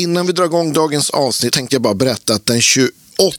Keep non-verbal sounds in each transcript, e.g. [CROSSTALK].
Innan vi drar igång dagens avsnitt tänkte jag bara berätta att den 28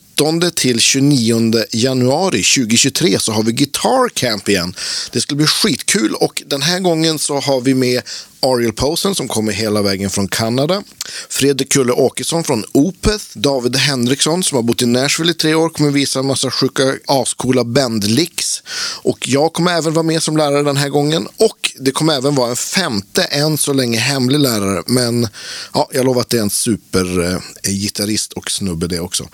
till 29 januari 2023 så har vi Guitar Camp igen. Det ska bli skitkul och den här gången så har vi med Ariel Posen som kommer hela vägen från Kanada. Fredrik Kulle Åkesson från Opeth. David Henriksson som har bott i Nashville i tre år kommer visa en massa sjuka ascoola bandlicks. Och jag kommer även vara med som lärare den här gången. Och det kommer även vara en femte, än så länge hemlig lärare. Men ja, jag lovar att det är en supergitarrist eh, och snubbe det också.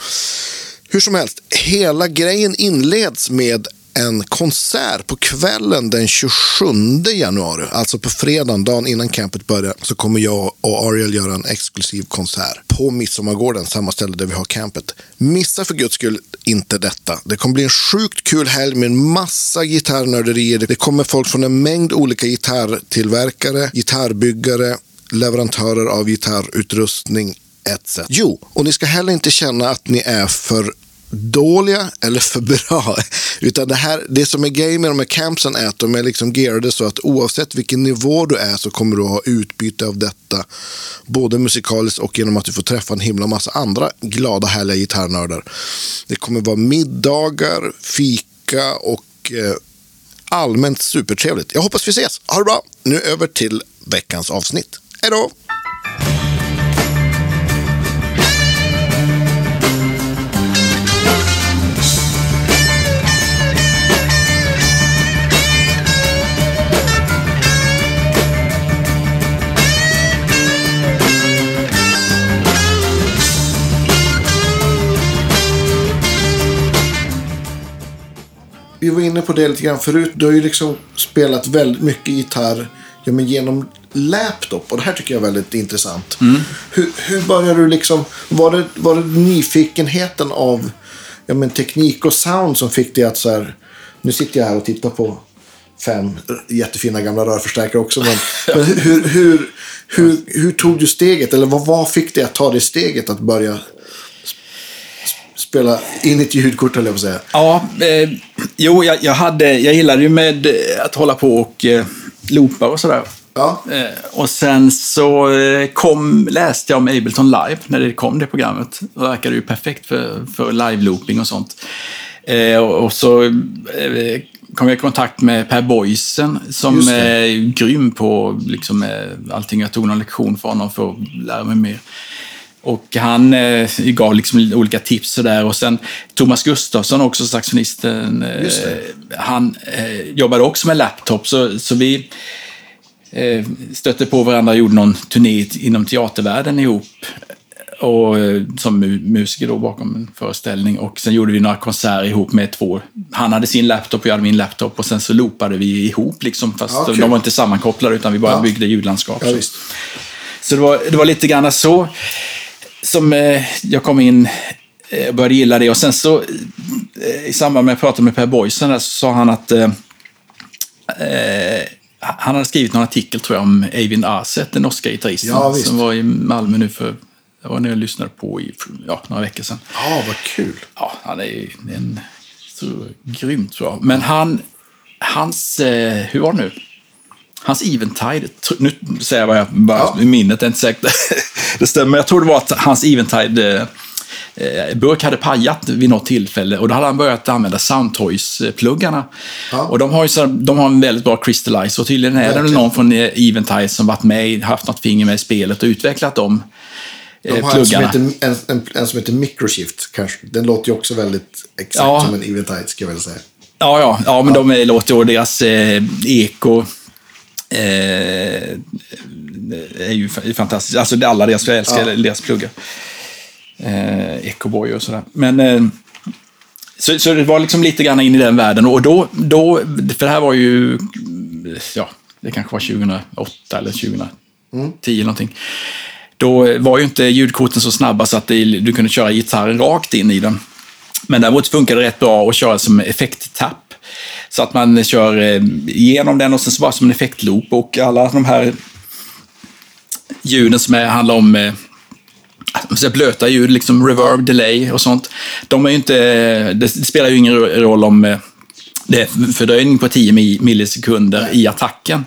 Hur som helst, hela grejen inleds med en konsert på kvällen den 27 januari, alltså på fredagen, dagen innan campet börjar, så kommer jag och Ariel göra en exklusiv konsert på Midsommargården, samma ställe där vi har campet. Missa för guds skull inte detta. Det kommer bli en sjukt kul helg med en massa gitarrnörderier. Det kommer folk från en mängd olika gitarrtillverkare, gitarrbyggare, leverantörer av gitarrutrustning etc. Jo, och ni ska heller inte känna att ni är för dåliga eller för bra. [LAUGHS] Utan det, här, det som är grejen med de här campsen är att de är liksom gearade så att oavsett vilken nivå du är så kommer du ha utbyte av detta. Både musikaliskt och genom att du får träffa en himla massa andra glada härliga gitarrnördar. Det kommer vara middagar, fika och eh, allmänt supertrevligt. Jag hoppas vi ses. Ha det bra. Nu över till veckans avsnitt. Hej då! Vi var inne på det lite grann förut. Du har ju liksom spelat väldigt mycket gitarr ja, men genom laptop. Och det här tycker jag är väldigt intressant. Mm. Hur, hur började du liksom... Var det, var det nyfikenheten av ja, men teknik och sound som fick dig att så här... Nu sitter jag här och tittar på fem jättefina gamla rörförstärkare också. Men, [LAUGHS] men hur, hur, hur, hur, tog du steget? Eller vad, vad fick dig att ta det steget att börja spela in ett ljudkort, höll jag på att säga. Ja, eh, jo, jag, jag, hade, jag gillade ju med eh, att hålla på och eh, loopa och sådär. Ja. Eh, och sen så eh, kom, läste jag om Ableton Live när det kom, det programmet. Det verkade ju perfekt för, för live-looping och sånt. Eh, och, och, så kom jag i kontakt med Per Boysen som är grym på liksom, allting. Jag tog någon lektion för honom för att lära mig mer. Och han eh, gav liksom olika tips sådär. Och sen Thomas Gustafsson, också saxofonisten, eh, han eh, jobbade också med laptop. Så, så vi eh, stötte på varandra och gjorde någon turné inom teatervärlden ihop. Och, eh, som musiker då bakom en föreställning. Och sen gjorde vi några konserter ihop med två. Han hade sin laptop och jag hade min laptop. Och sen så loopade vi ihop liksom. Fast ja, de var inte sammankopplade utan vi bara ja. byggde ljudlandskap. Ja, så. så det var, det var lite grann så som eh, jag kom in och eh, började gilla det. Och sen så eh, i samband med att jag pratade med Per Boysen så sa han att eh, han hade skrivit någon artikel tror jag om Eivind Aset, den norska gitarristen, ja, som var i Malmö nu för det var när jag lyssnade på i ja, några veckor sedan. Ja, vad kul. Ja, han är en så grymt jag. Men han, hans, eh, hur var det nu? Hans Eventide, nu säger jag vad jag bara ja. minnet, är inte säkert [LAUGHS] det stämmer. Jag tror det var att hans Eventide eh, burk hade pajat vid något tillfälle och då hade han börjat använda Soundtoys-pluggarna. Ja. Och de har, ju så, de har en väldigt bra crystallizer och tydligen är det väl någon från Eventide som varit med, haft något finger med i spelet och utvecklat dem. De har pluggarna. En, som heter, en, en, en som heter Microshift kanske. Den låter ju också väldigt exakt ja. som en Eventide ska jag väl säga. Ja, ja, ja men ja. de låter ju, deras eh, eko Eh, är ju fantastiskt. Alltså alla deras, jag älskar ja. deras pluggar. Eh, Ecoboy och sådär. Men, eh, så, så det var liksom lite grann in i den världen. Och då, då, för det här var ju, ja, det kanske var 2008 eller 2010 mm. någonting. Då var ju inte ljudkorten så snabba så att det, du kunde köra gitarren rakt in i den. Men däremot funkar det rätt bra att köra som effekttapp. Så att man kör eh, igenom den och sen så bara som en effektloop och alla de här ljuden som är, handlar om eh, blöta ljud, liksom reverb, delay och sånt. De är inte, det spelar ju ingen roll om eh, det är fördröjning på 10 millisekunder i attacken.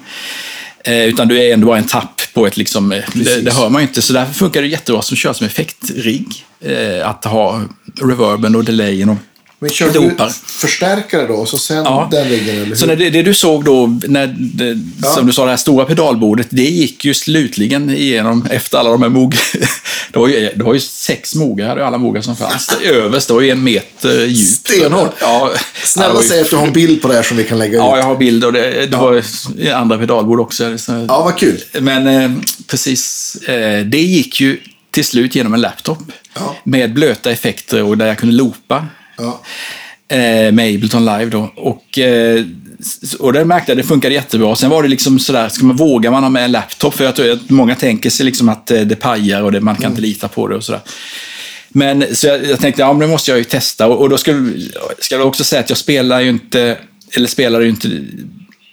utan du är ändå bara en tapp på ett liksom, det, det, hör man ju inte. Så därför funkar det jättebra som kör som effektrigg. Eh, att ha reverben och delayen och men kör du förstärkare då så sen ja. den riggen? Eller hur? Så när det, det, du såg då, när det, ja. som du sa, det här stora pedalbordet, det gick ju slutligen igenom efter alla de här mog... [LAUGHS] det, var ju, det var ju sex mogar, alla mogar som fanns. Överst, det var ju en meter djup. Stenhårt. Ja, Snälla säg att du har en bild på det här som vi kan lägga ut. Ja, jag har bild och det, det ja. var andra pedalbord också. Så, ja, vad kul. Men eh, precis, eh, det gick ju till slut genom en laptop. Ja. Med blöta effekter och där jag kunde loopa. Ja. Eh, med Ableton Live då. Och, eh, och det märkte jag, det funkade jättebra. Sen var det liksom sådär, ska man, vågar man ha med en laptop? För jag tror att många tänker sig liksom att eh, det pajar och det, man kan mm. inte lita på det och sådär. Men så jag, jag tänkte, ja men det måste jag ju testa. Och, och då ska, ska jag också säga att jag spelar ju inte, eller spelar ju inte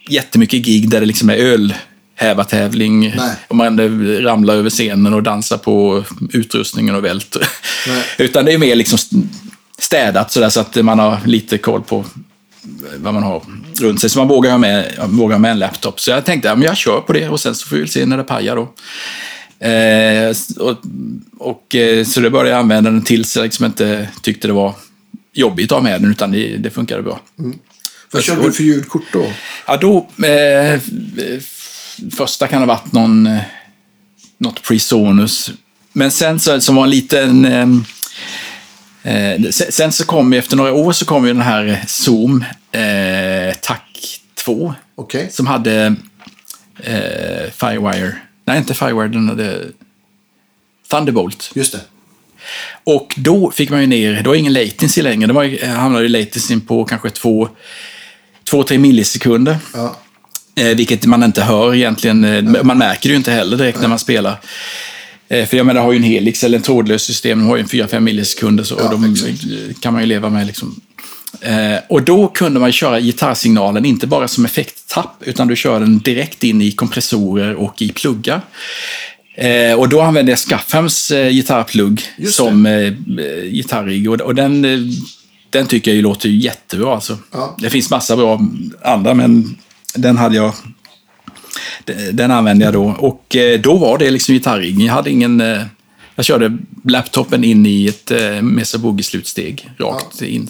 jättemycket gig där det liksom är öl hävartävling och man ramlar över scenen och dansar på utrustningen och välter. [LAUGHS] Utan det är mer liksom städat sådär så att man har lite koll på vad man har runt sig. Så man vågar ha med, vågar med en laptop. Så jag tänkte att ja, jag kör på det och sen så får vi se när det pajar då. Eh, och, och, eh, så det började jag använda den tills jag liksom inte tyckte det var jobbigt att ha med den, utan det, det funkade bra. Mm. Vad körde du för ljudkort då? Ja, då... Eh, första kan ha varit någon, eh, något Presonus. Men sen så, som var en liten... Eh, Eh, sen så kom ju, efter några år så kom ju den här Zoom eh, TAC 2. Okay. Som hade eh, Firewire. Nej, inte Firewire, den hade Thunderbolt. Just det. Och då fick man ju ner, det var ingen latency längre. Det var, hamnade ju latency på kanske 2-3 millisekunder. Ja. Eh, vilket man inte hör egentligen. Ja. Man märker det ju inte heller direkt ja. när man spelar. Eh, för jag menar, har ju en Helix eller en trådlös system, de har ju en 4-5 millisekunder så, ja, och de exakt. kan man ju leva med. Liksom. Eh, och då kunde man köra gitarrsignalen, inte bara som effekttapp, utan du kör den direkt in i kompressorer och i pluggar. Eh, och då använde jag Skaffhams eh, gitarrplugg som eh, gitarrig. Och, och den, eh, den tycker jag ju låter jättebra. Alltså. Ja. Det finns massa bra andra, men den hade jag den använde jag då. Och eh, då var det liksom gitarrigg. Jag hade ingen... Eh, jag körde laptopen in i ett eh, Mesa Boogie-slutsteg rakt in.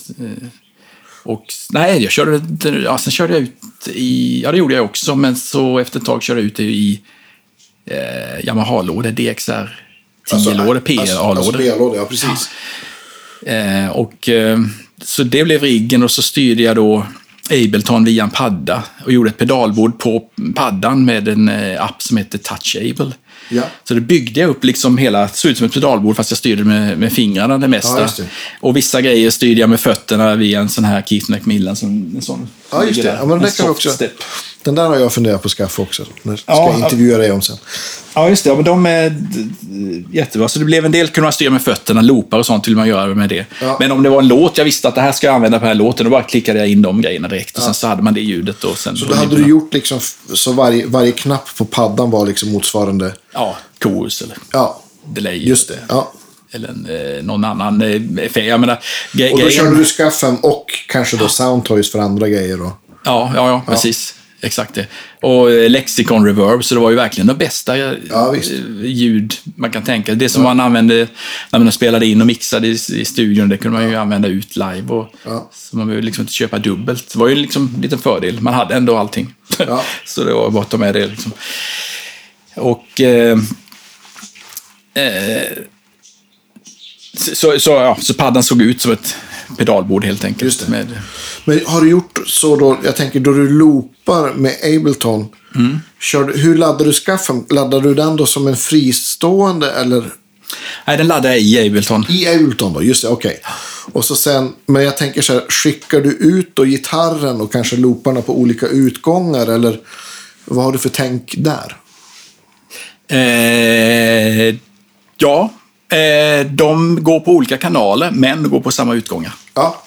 Och nej, jag körde, ja, sen körde jag ut i, ja det gjorde jag också, men så efter ett tag körde jag ut i eh, Yamaha-lådor, DXR 10-lådor, alltså, PA-lådor. Alltså, PA-lådor, ja precis. Ja. Eh, och, eh, så det blev riggen och så styrde jag då Ableton via en padda och gjorde ett pedalbord på paddan med en eh, app som heter TouchAble. Ja. Så det byggde jag upp liksom hela, det såg ut som ett pedalbord fast jag styrde med, med fingrarna det mesta. Ja, det. Och vissa grejer styrde jag med fötterna via en sån här Keith McMillan. Som, en sån ja, just det. Ja, men det kan också, den där har jag funderat på att skaffa också. Det ska ja, jag intervjua dig om sen. Ja, just det. Ja, men de är jättebra. Så det blev en del kunde man styra med fötterna, loopar och sånt vill man göra med det. Ja. Men om det var en låt, jag visste att det här ska jag använda på den här låten, då bara klickade jag in de grejerna direkt. Och sen så hade man det ljudet. Och sen så då hade du gjort liksom, så varje, varje knapp på paddan var liksom motsvarande? Ja, chorus eller ja. delay. Just det. Ja eller en, eh, någon annan eh, effekt. Jag menar, och då körde du Skaffem och kanske då ja. Soundtoys för andra grejer då? Ja, ja, ja, precis. Exakt det. Och eh, Lexicon Reverb, så det var ju verkligen de bästa ja, eh, ljud man kan tänka Det som ja. man använde när man spelade in och mixade i, i studion, det kunde man ju använda ut live. Och, Så man behövde liksom inte köpa dubbelt. Det var ju liksom en liten fördel. Man hade ändå allting. [LAUGHS] så det var bara att ta med det. Liksom. Och... Eh, eh, så, så, ja, så paddan såg ut som ett pedalbord helt enkelt. Med... Men har du gjort så då, jag tänker då du loopar med Ableton. Mm. Kör, hur laddar du skaffen? Laddar du den då som en fristående eller? Nej, den laddar jag i Ableton. I Ableton då, just det, okej. Okay. Och så sen, men jag tänker så här, skickar du ut då gitarren och kanske looparna på olika utgångar eller vad har du för tänk där? Eh, ja, de går på olika kanaler, men går på samma utgångar. Ja.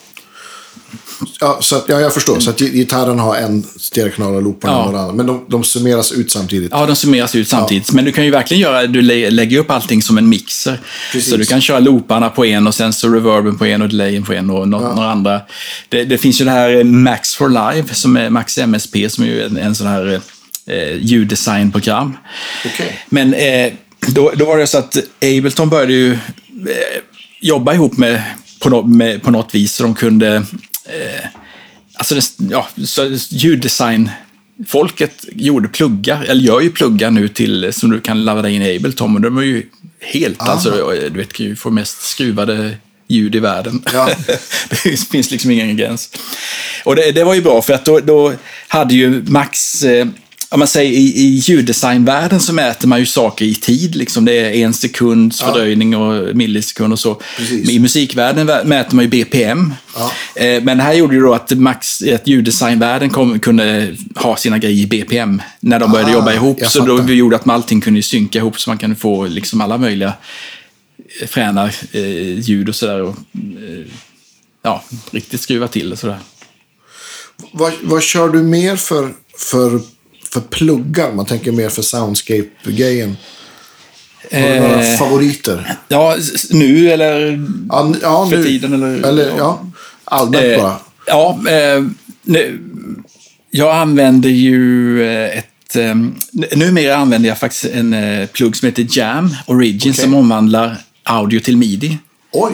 Ja, så att, ja, jag förstår. Så att gitarren har en stereokanal och looparna ja. några andra. Men de, de summeras ut samtidigt. Ja, de summeras ut samtidigt. Ja. Men du kan ju verkligen göra, du lägger upp allting som en mixer. Precis. Så du kan köra looparna på en och sen så reverben på en och delayen på en och no ja. några andra. Det, det, finns ju det här Max for Live, som är Max MSP, som är en, en sån här eh, ljuddesignprogram. Okay. Men eh, då, då var det så att Ableton började ju eh, jobba ihop med på, no, med, på något vis så de kunde... Eh, alltså, det, ja, så ljuddesign folket gjorde pluggar, eller gör ju pluggar nu till, som du kan ladda in i Ableton, och de är ju helt, Aha. alltså, du vet, kan ju få mest skruvade ljud i världen. Ja. [LAUGHS] det finns liksom ingen gräns. Och det, det, var ju bra, för att då, då hade ju Max eh, om man säger i, i ljuddesignvärlden så mäter man ju saker i tid. Liksom. Det är en sekunds fördröjning och millisekund och så. Precis. I musikvärlden mäter man ju BPM. Ja. Eh, men det här gjorde ju då att, max, att ljuddesignvärlden kom, kunde ha sina grejer i BPM när de började ah, jobba ihop. Så då gjorde att allting kunde synka ihop så man kunde få liksom alla möjliga fräna eh, ljud och sådär. Eh, ja, riktigt skruva till och sådär. Vad, vad kör du mer för, för för pluggar? Man tänker mer för soundscape-grejen. Har du några eh, favoriter? Ja, nu eller ja, ja, för nu. tiden? Eller, eller ja, allmänt eh, bara. Ja, eh, nu, jag använder ju eh, ett... Eh, numera använder jag faktiskt en eh, plugg som heter Jam Origin okay. som omvandlar audio till midi. Oj!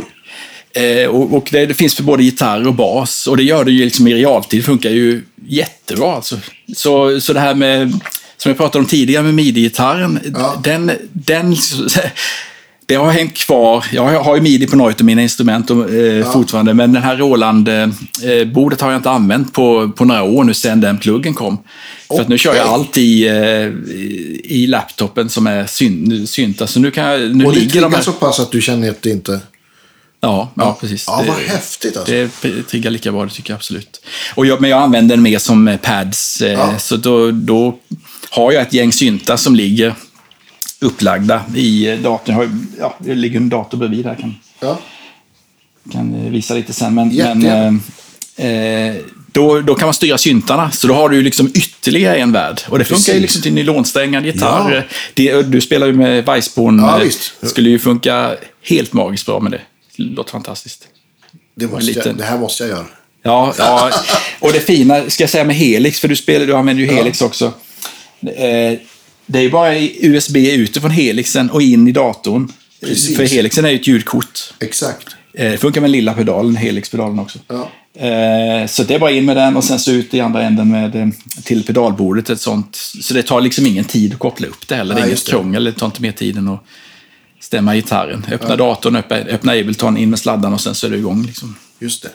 Eh, och, och det, det, finns för både gitarr och bas och det gör det ju liksom i realtid. Det funkar ju jättebra alltså. Så, så det här med, som jag pratade om tidigare med midi-gitarren, ja. den, den [LAUGHS] det har hängt kvar. Jag har ju midi på några av mina instrument och, eh, ja. fortfarande, men den här Roland-bordet har jag inte använt på, på några år nu sedan den pluggen kom. Okay. För nu kör jag allt i, eh, i laptopen som är syn, synta. Så nu kan jag, nu och det ligger de så pass att du känner att det inte Ja, ja, precis. Ja, vad det, häftigt alltså. Det triggar lika bra, det tycker jag absolut. Och jag, men jag använder den mer som eh, pads. Eh, ja. Så då, då har jag ett gäng syntar som ligger upplagda i eh, datorn. Jag ja, det ligger en dator bredvid här. Kan, ja. kan visa lite sen. Men, men eh, då, då kan man styra syntarna. Så då har du liksom ytterligare en värld. Och det funkar ju liksom till nylonsträngar, gitarr. Ja. Det, du spelar ju med Weissborn. Ja, det skulle ju funka helt magiskt bra med det. Låter fantastiskt. Det, måste liten... jag, det här måste jag göra. Ja, ja, och det fina, ska jag säga med Helix, för du, spelar, du använder ju Helix ja. också. Eh, det är ju bara USB utifrån Helixen och in i datorn. Precis. För Helixen är ju ett ljudkort. Exakt. Eh, det funkar med lilla pedalen, Helix-pedalen också. Ja. Eh, så det är bara in med den och sen så ut i andra änden med, till pedalbordet. Ett sånt. Så det tar liksom ingen tid att koppla upp det heller. Det är inget krångel, det tar inte mer tid än att stämma gitarren. Öppna ja. datorn, öppna, öppna Ableton, in med sladdarna och sen så är det igång. Liksom. Just det.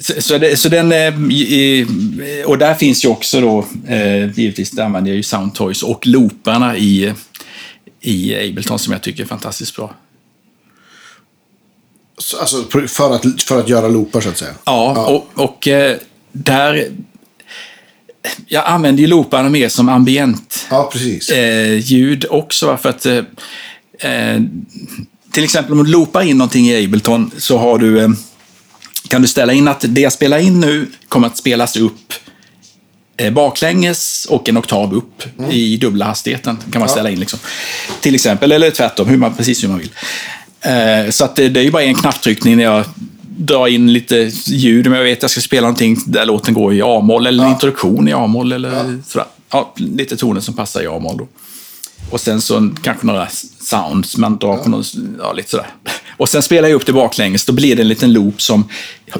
Så, så, det, så den, eh, och där finns ju också då, eh, givetvis, där använder jag ju Soundtoys och looparna i, i Ableton som jag tycker är fantastiskt bra. Alltså för att, för att göra loopar så att säga? Ja, ja. och, och eh, där... Jag använder ju looparna mer som ambient ja, ljud också. För att eh, till exempel om du loopar in någonting i Ableton så har du, eh, kan du ställa in att det jag spelar in nu kommer att spelas upp eh, baklänges och en oktav upp mm. i dubbla hastigheten. kan man ja. ställa in. Liksom. Till exempel, eller tvärtom, hur man, precis hur man vill. Eh, så att det, det är ju bara en knapptryckning när jag drar in lite ljud. Om jag vet att jag ska spela någonting där låten går i A-moll eller ja. en introduktion i A-moll. Eller ja. sådär. Ja, lite toner som passar i A-moll. Och sen så kanske några sounds man drar på något, ja, lite sådär. Och sen spelar jag upp det baklänges, då blir det en liten loop som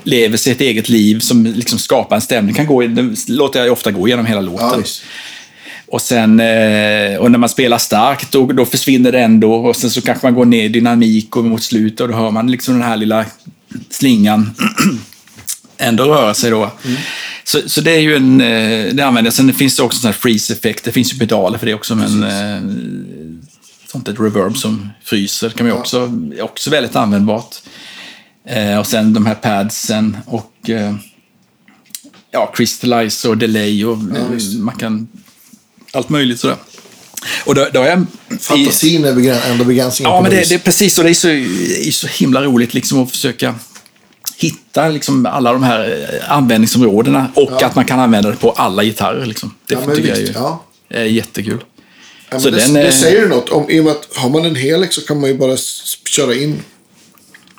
lever sitt eget liv, som liksom skapar en stämning. Kan gå, den låter jag ofta gå genom hela låten. Ja, och sen, eh, och när man spelar starkt, då, då försvinner det ändå. Och sen så kanske man går ner i dynamik och mot slutet och då hör man liksom den här lilla slingan [CLEARS THROAT] ändå röra sig då. Mm. Så, så det är ju en, eh, det använder jag. Sen finns det också sån här freeze-effekt. Det finns ju pedaler för det också, men eh, sånt ett reverb som fryser kan man ju också, ja. också väldigt användbart. Eh, och sen de här padsen och ja, crystallize och delay och ja, man kan allt möjligt sådär. Och då, då är Fantasin är ändå begränsningen. Ja, men det, det, är precis så. Det är så, är så himla roligt liksom att försöka hitta liksom alla de här eh, användningsområdena och ja. att man kan använda det på alla gitarrer. Liksom. Det ja, tycker visst, jag är, ja. jättekul. Ja, så det, den, det säger du något. Om, I och med att har man en Helix så kan man ju bara köra in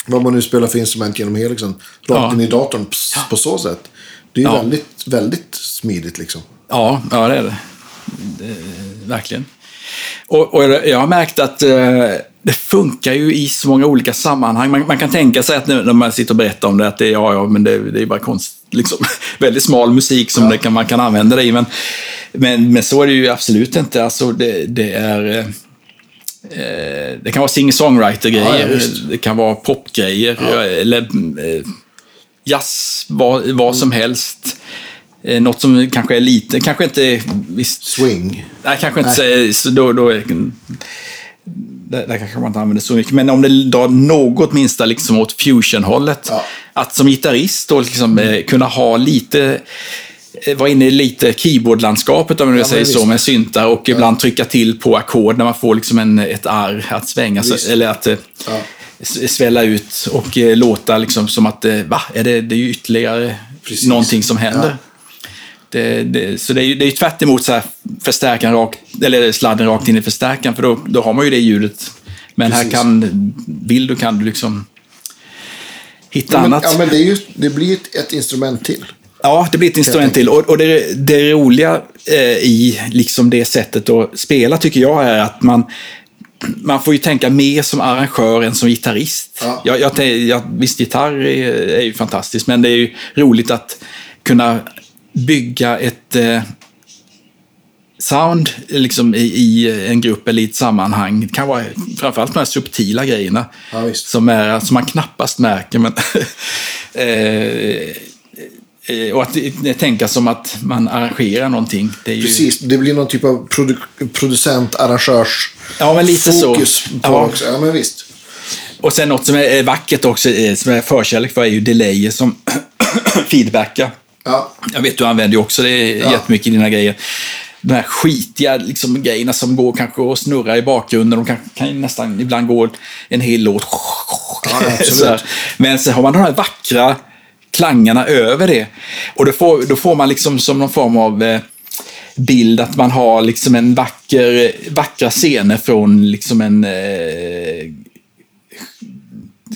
vad man nu spelar för instrument genom Helixen. Rakt in i datorn på, på så sätt. Det är ju väldigt, väldigt smidigt liksom. Ja, ja det är det. det, verkligen. Och, och, jag har märkt att eh, det funkar ju i så många olika sammanhang. Man, man, kan tänka sig att när man sitter och berättar om det, att det är, ja, ja, men det, det är bara konst, liksom, [LAUGHS] väldigt smal musik som ja. kan, man kan använda det i. Men, men, men så är det ju absolut inte. Alltså, det, det är... Eh, det kan vara singer-songwriter-grejer, ja, det kan vara popgrejer, ja. eller eh, jazz, vad, vad som helst. Eh, något som kanske är lite, kanske inte... Visst, Swing? Nej, kanske inte nej. så då, då där, där kanske man inte använder så mycket. Men om det drar något minsta liksom åt fusion-hållet. Ja. Att som gitarrist då liksom, mm. kunna ha lite eh, vara inne i lite keyboardlandskapet om man ja, säger så, med syntar och ja. ibland trycka till på ackord när man får liksom en, ett arr att svänga, så, eller att ja. svälla ut och låta liksom som att, va, är det, det är ju ytterligare Precis. någonting som händer. Det, det, så det är ju det är tvärt emot så här förstärkaren rakt, eller sladden rakt in i förstärkaren, för då, då har man ju det ljudet. Men Precis. här kan, vill du kan du liksom hitta ja, men, annat. Ja, men det, ju, det blir ett, ett instrument till. Ja, det blir ett instrument till. Och, och det, det roliga eh, i liksom det sättet att spela tycker jag är att man, man får ju tänka mer som arrangör än som gitarrist. Ja. Jag, jag, jag, visst, gitarr är, är ju fantastiskt, men det är ju roligt att kunna bygga ett eh, sound liksom, i, i, en grupp eller i ett sammanhang. Det kan vara framförallt de här subtila grejerna. Ja, som, är, som man knappast märker. Men [LAUGHS] eh, eh, och att tänka som att man arrangerar någonting. Det ju... Precis, det blir någon typ av produ producent, arrangörs ja, men lite fokus så. på ja. också. Ja, men visst. Och sen något som är vackert också, som är förkärlek för, är ju delayer som [CLEARS THROAT] feedbackar. Ja. Jag vet, du använder ju också det ja. jättemycket i dina grejer. De här skitiga liksom, grejerna som går kanske och snurrar i bakgrunden. De kan, kan nästan ibland gå en hel låt. Ja, [LAUGHS] så Men sen har man de här vackra klangarna över det. Och då får, då får man liksom som någon form av eh, bild att man har liksom en vacker, vackra scener från liksom en eh,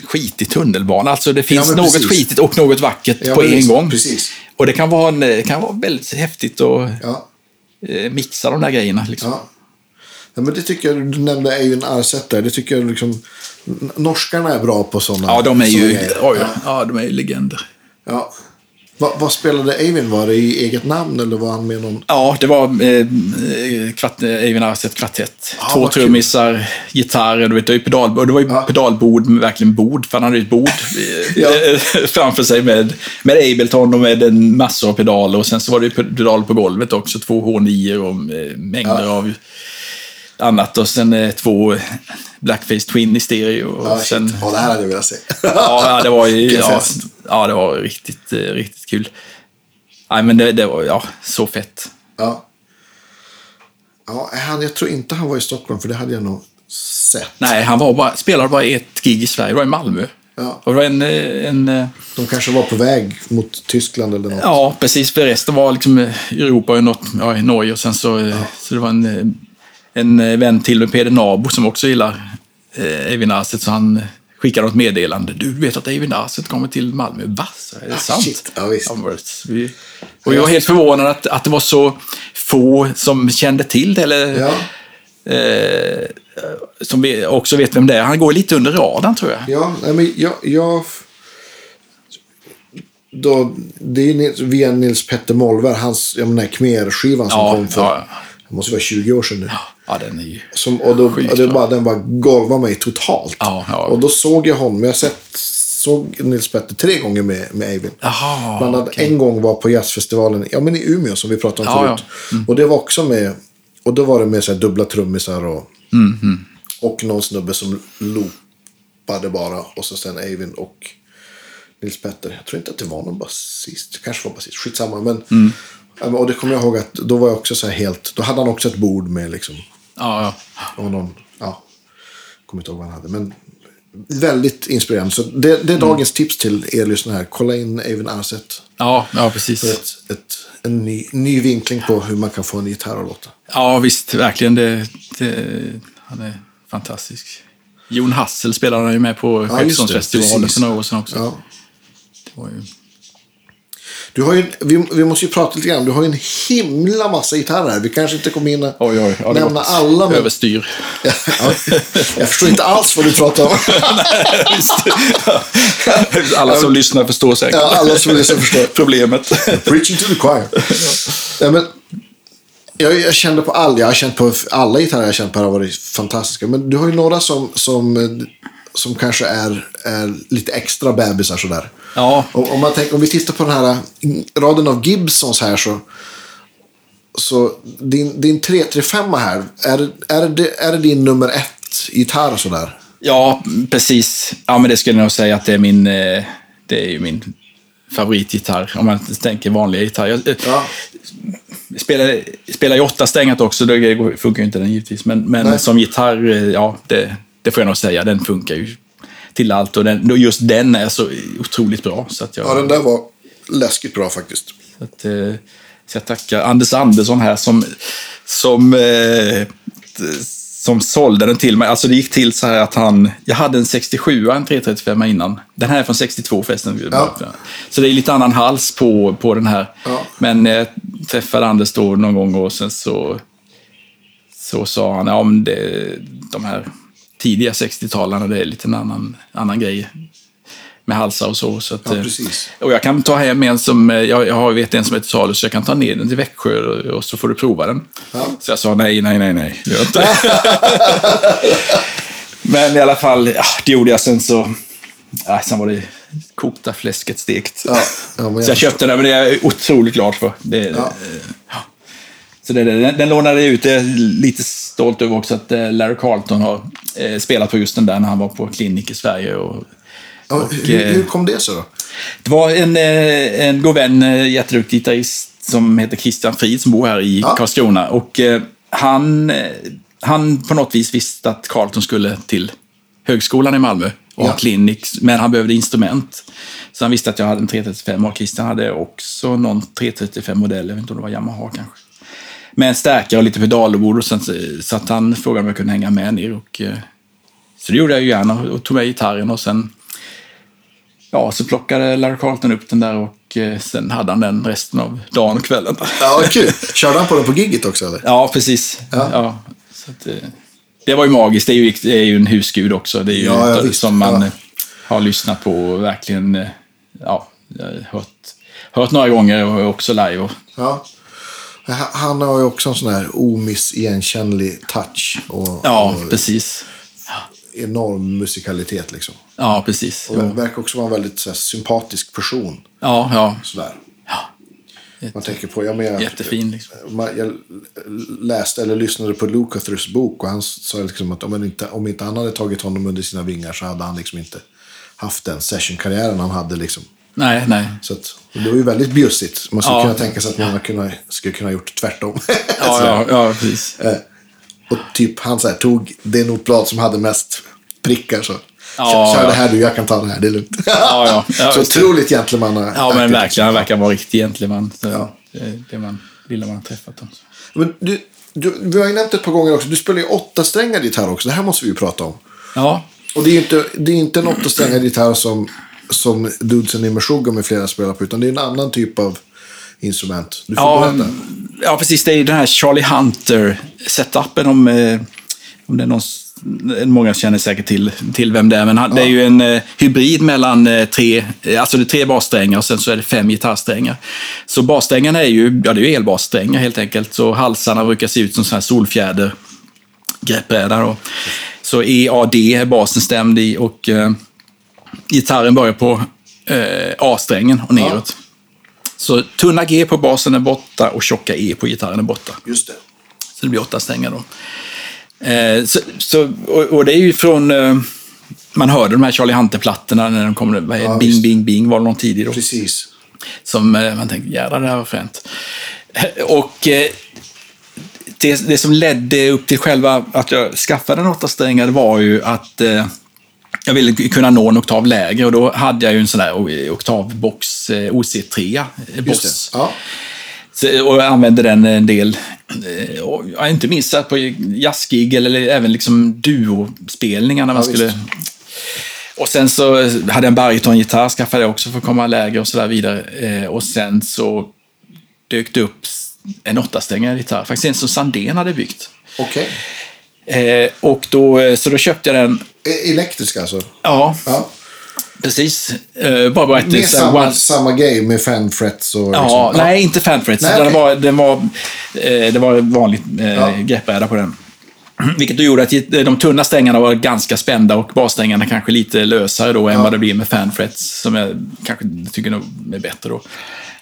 skitig tunnelbana. Alltså det finns ja, något precis. skitigt och något vackert ja, på en gång. Precis. Och det kan vara, en, det kan vara väldigt häftigt att ja. Eh, mixa de där grejerna. Liksom. Ja. ja. men det tycker jag, du nämnde Eivind Arset där. Det tycker jag liksom, norskarna är bra på sådana Ja, de är ju, oj, ja. de är ju legender. Ja. Va, vad spelade Eivind? Var det i eget namn eller var han med någon? Ja, det var eh, kvart, Eivind Arset kvartett. Ah, Två trummisar, gitarr, du vet, ju pedalbord. Det var ju ah. pedalbord med verkligen bord, för han hade ju ett bord eh, [LAUGHS] [LAUGHS] framför sig med, med Ableton och med en massor av pedaler. Och sen så var det ju pedal på golvet också, två H9 och eh, mängder ah. av annat. Och sen eh, två Blackface Twin i stereo. Och ja, sen, ja, det här hade jag velat se. ja, det var ju, [LAUGHS] ja, ja, det var riktigt, eh, riktigt kul. Nej, men det, det var ja, så fett. Ja. Ja, han, jag tror inte han var i Stockholm, för det hade jag nog sett. Nej, han var bara, spelade bara ett gig i Sverige. Det var i Malmö. Ja. Och det var en, eh, en, eh, De kanske var på väg mot Tyskland eller något. Ja, precis. För resten var liksom Europa och något, ja, Norge. Och sen så, ja. så det var en en vän till med Peder Nabo som också gillar eh, Eivind Arset, så han skickade något meddelande. Du vet att Eivind Arset kommer till Malmö. Va? Är det ah, sant? Shit. Ja, visst. vi, och jag var helt förvånad att, att det var så få som kände till det. Eller, ja. eh, som vi också vet vem det är. Han går lite under radarn tror jag. Ja, men jag... jag då, det är via Nils Petter Molver, hans Khmer-skivan som ja, kom för, ja. det måste vara 20 år sedan nu. Ja. Ja, den är ju Som, och då, och det bara, Den bara golvade mig totalt. Ja, ja. Och då såg jag honom. Jag sett, såg Nils Petter tre gånger med, med Eivind. Bland annat okay. en gång var på jazzfestivalen ja, men i Umeå som vi pratade om förut. Mm. Och det var också med, och då var det med så här, dubbla trummisar och, mm, mm. och någon snubbe som loopade bara. Och så sen Eivind och Nils Petter. Jag tror inte att det var någon basist. Kanske var basist. Skitsamma. Men, mm. Och det kommer jag ihåg att då var jag också så här helt. Då hade han också ett bord med liksom Ja, ja. Och någon, ja, kommer inte ihåg vad han hade. Men väldigt inspirerande. Så det, det är mm. dagens mm. tips till er lyssnare. Kolla in Eivind Arset. Ja, ja precis. För ett, ett, en ny, ny vinkling på hur man kan få en gitarr att låta. Ja, visst. Verkligen. Det, det, han är fantastisk. Jon Hassel spelade han ju med på ja, Skeppsholmsfestivalen för några år sedan också. Ja. Det var ju... Du har ju, vi, vi måste ju prata lite grann. Du har ju en himla massa gitarrer. Vi kanske inte kommer in och oj, oj, ja, nämna alla. Men... Överstyr. ja, jag förstår inte alls vad du pratar om. [LAUGHS] alla som lyssnar förstår säkert. Ja, alla som lyssnar förstår. Problemet. Preaching to the choir. ja, men, jag, jag kände på all, jag har känt på alla gitarrer jag har känt på har varit fantastiska. Men du har ju några som, som, som kanske är, är lite extra bebisar sådär. Ja. Och, om, man tänker, om vi tittar på den här raden av Gibsons här så. Så din, din 335 här, är, är, det, är det din nummer ett gitarr sådär? Ja, precis. Ja, men det skulle jag nog säga att det är min, eh, det är ju min favoritgitarr. Om man tänker vanliga gitarr. ja spelar, spelar ju åtta strängat också, då funkar ju inte den givetvis. Men, men som gitarr, ja, det, det får jag nog säga, den funkar ju till allt. Och den, just den är så otroligt bra. Så att jag, ja, den där var läskigt bra faktiskt. Så, att, eh, så jag tackar Anders Andersson här som, som eh, som sålde den till mig. Alltså det gick till så här att han, jag hade en 67 en 335 innan. Den här är från 62 förresten. Ja. Så det är lite annan hals på, på den här. Ja. Men jag träffade Anders då någon gång och sen så, så sa han, ja men det, de här tidiga 60-talarna, det är lite en annan, annan grej med halsar och så. så att, ja, precis. Och jag kan ta hem en som, eh, jag, jag har vet en som heter salu, så jag kan ta ner den till Växjö och, och så får du prova den. Ja. Så jag sa nej, nej, nej, nej, gör inte. [LAUGHS] Men i alla fall, ja, det gjorde jag sen så, ja, sen var det kokta fläsket stekt. Ja, så jag köpte den, men det är jag otroligt glad för. Det, ja. Så det, den, den lånade jag ut. Jag är lite stolt över också att eh, Larry Carlton har eh, spelat på just den där när han var på klinik i Sverige. Och Ja, och, hur, hur, eh, kom det sig då? Det var en, en god vän, jätteduktig gitarrist som heter Christian Frid som bor här i ja. Karlskrona. Och han, han på något vis visste att Carlton skulle till högskolan i Malmö och ja. klinik, men han behövde instrument. Så han visste att jag hade en 335 och Christian hade också någon 335-modell, jag vet inte om det var Yamaha kanske. Med en stärkare och lite pedalbord och sen, så att han frågade om jag kunde hänga med ner. Och, så det gjorde jag ju gärna och tog med gitarren och sen ja, så plockade Larry Carlton upp den där och eh, sen hade han den resten av dagen och kvällen. Ja, kul. Körde han på den på gigget också? Eller? Ja, precis. Ja. ja så att, eh, det var ju magiskt. Det är ju, det är ju en husgud också. Det är ju ja, ja, som man ja. har lyssnat på och verkligen eh, ja, hört, hört några gånger och också live. Ja. Han har ju också en sån här omissigenkännlig touch. Och, ja, och precis. Enorm musikalitet liksom. Ja, precis. Och han verkar också vara en väldigt så här, sympatisk person. Ja, ja. Sådär. Ja. Man tänker på, jag menar, Jättefin. Liksom. Jag läste eller lyssnade på Lucathers bok och han sa liksom att om inte, om inte han hade tagit honom under sina vingar så hade han liksom inte haft den sessionkarriären han hade. Liksom. Nej, nej. Så att, det var ju väldigt bjussigt. Man skulle ja. kunna tänka sig att många kunna, skulle kunna gjort tvärtom. ja, ja, [LAUGHS] ja, precis. Eh, och typ han så här, tog det notblad som hade mest prickar så Ja, Kör, det här du, jag kan ta det här, det är lugnt. Ja, ja. ja [LAUGHS] så otroligt gentleman. Ja, men verkligen. Han verkar vara riktigt gentleman. Ja. Det, det man, lilla man har träffat. Dem. Men du, du, vi har ju nämnt ett par gånger också, du spelar ju åtta strängar gitarr också. Det här måste vi ju prata om. Ja. Och det är ju inte, det är inte en åtta strängar gitarr som, som Dudesen i Meshuggah med flera spelar på, utan det är en annan typ av instrument. Du får ja, berätta. Ja, precis. Det är den här Charlie Hunter-setupen om, eh, om det är någon många känner säkert till, till vem det är, men han, ja. det är ju en eh, hybrid mellan eh, tre, eh, alltså det är tre bassträngar och sen så är det fem gitarrsträngar. Så bassträngarna är ju, ja det är ju elbassträngar helt enkelt, så halsarna brukar se ut som sådana här solfjäder greppbräda då. Så EAD är basen stämd i och eh, gitarren börjar på eh, A-strängen och neråt. Ja. Så tunna G på basen är borta och tjocka E på gitarren är borta. Just det. Så det blir åtta strängar då. Eh, så, så, och, och, det är ju från... Eh, man hörde de här Charlie Hunter-plattorna när de kom. Vad ja, bing, visst. bing, bing var det någon tidig då. Precis. Som eh, man tänkte, jävlar det här var fränt. [LAUGHS] Och eh, det, det, som ledde upp till själva att jag skaffade en åtta strängar var ju att eh, jag ville kunna nå en oktav lägre och då hade jag ju en sån där oktavbox, eh, OC3, Boss. Ja. Så, och jag använde den en del. Eh, och, inte minst på jazzgig eller även liksom duospelningar när man ja, skulle... Och sen så hade jag en barytongitarr, skaffade jag också för att komma lägre och sådär vidare. Eh, och sen så dök det upp en åttastängad gitarr, faktiskt en som Sandén hade byggt. Okej. Eh, och då, eh, så då köpte jag den. E- Elektrisk alltså? Ja, Ja. precis. Eh, bara bara ett Med så- samma, one- samma grej med fanfrets och... Ja, liksom. nej, inte fanfrets. Nej, okej. det, var, det, var, eh, det var vanligt eh, Ja. greppbräda på den. Vilket då gjorde att de tunna strängarna var ganska spända och bassträngarna kanske lite lösare då än vad det blir med fanfrets, som jag kanske tycker nog är bättre då.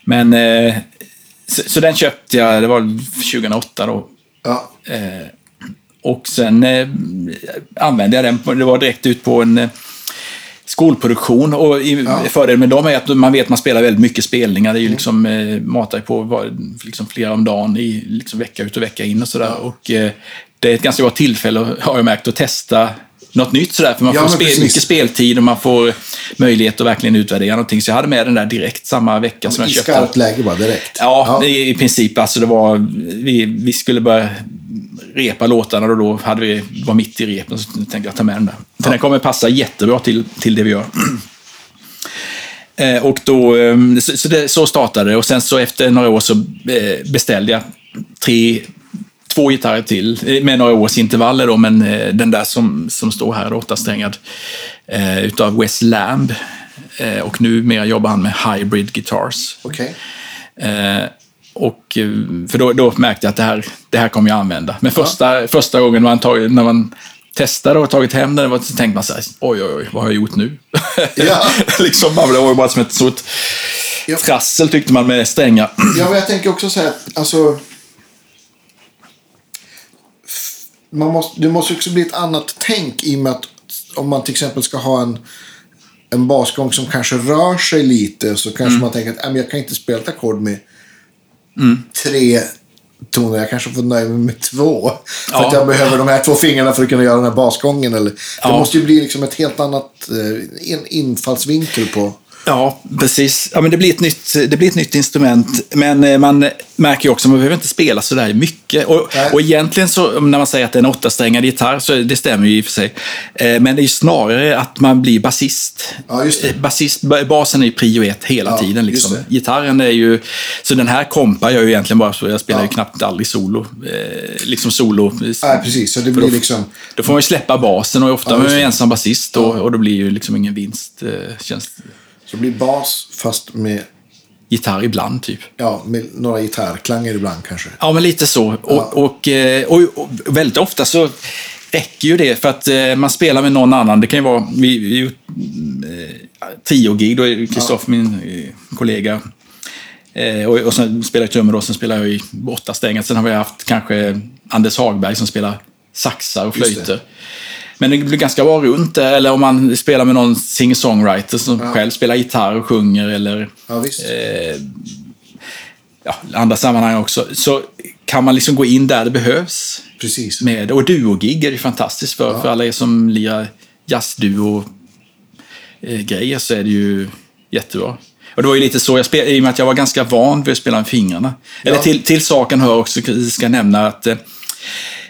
Men, eh, så, så den köpte jag, det var 2008 då. Ja. Eh, och sen eh, använde jag den, det var direkt ut på en eh, skolproduktion. Och i, Ja. fördelen med dem är att man vet att man spelar väldigt mycket spelningar. Det är ju liksom, eh, matar på var, liksom flera om dagen, i, liksom vecka ut och vecka in och sådär. Och eh, det är ett ganska bra tillfälle, har jag märkt, att testa något nytt sådär. För man Ja, får spel, mycket speltid och man får möjlighet att verkligen utvärdera någonting. Så jag hade med den där direkt samma vecka som jag I köpte. skarpt läge bara direkt. Ja, I, i princip. Alltså det var, vi, vi skulle börja repa låtarna och då hade vi, var mitt i repen så tänkte jag ta med den där. Den kommer passa jättebra till, till det vi gör. [CLEARS THROAT] Eh, och då, eh, så, det, så startade det och sen så efter några år så eh, beställde jag tre, två gitarrer till eh, med några års intervaller då, men den där som, som står här, åttasträngad, utav Wes Lamb. Och numera jobbar han med Hybrid Guitars. Okej. Och, eh, för då, då märkte jag att det här, det här kommer jag använda. Men första, första gången man, tagit, när man testade och tagit hem den, så tänkte man så här, oj, oj, oj, vad har jag gjort nu? Ja. [LAUGHS] liksom, man blev bara som ett stort Ja. trassel tyckte man med strängar. [CLEARS THROAT] Ja, men jag tänker också så här, alltså... Man måste, det måste också bli ett annat tänk i och med att om man till exempel ska ha en, en basgång som kanske rör sig lite så kanske man tänker att "Nej, men jag kan inte spela ett ackord med tre toner. Jag kanske får nöja mig med två. För Ja. att jag behöver de här två fingrarna för att kunna göra den här basgången. Eller, Det Ja. måste ju bli liksom ett helt annat eh, en infallsvinkel på... Ja, precis. Ja, men det, blir ett nytt, det blir ett nytt instrument, men eh, man märker ju också att man behöver inte spela så där mycket. Och, Nej. och egentligen så, när man säger att det är en åttasträngad gitarr, så det stämmer ju i och för sig. Eh, Men det är ju snarare att man blir basist. Ja. Eh, basist basen är ju prio ett hela Ja, tiden. Liksom. Gitarren är ju... Så den här kompar jag ju egentligen bara så. Jag spelar Ja. ju knappt aldrig solo. Liksom solo. Nej, precis. Så det blir då- liksom... Då får man ju släppa basen och ofta Ja, är man ju ensam basist och, och då blir ju liksom ingen vinst. Känns Så det blir bas fast med, gitarr ibland typ. ja, med några gitarrklanger ibland kanske. Ja, men lite så. Och, och, eh, och, och väldigt ofta så räcker ju det för att eh, man spelar med någon annan. Det kan ju vara, vi, vi eh, trio-gig, då är Kristoffer min eh, kollega. Och, och sen spelar jag trummor då, sen spelar jag i åtta strängar. Sen har vi haft kanske Anders Hagberg som spelar saxar och flöjter. Men det blir ganska bra runt det. Eller om man spelar med någon singer-songwriter som själv spelar gitarr och sjunger. Eller Ja, eh, ja, andra sammanhang också. Så kan man liksom gå in där det behövs. Precis. Med, och duogig är det fantastiskt för, för alla er som lirar jazzduo-grejer så är det ju jättebra. Och det var ju lite så jag spelade, i och med att jag var ganska van vid att spela med fingrarna. Eller Ja. till, till saken hör också, ska jag nämna att eh,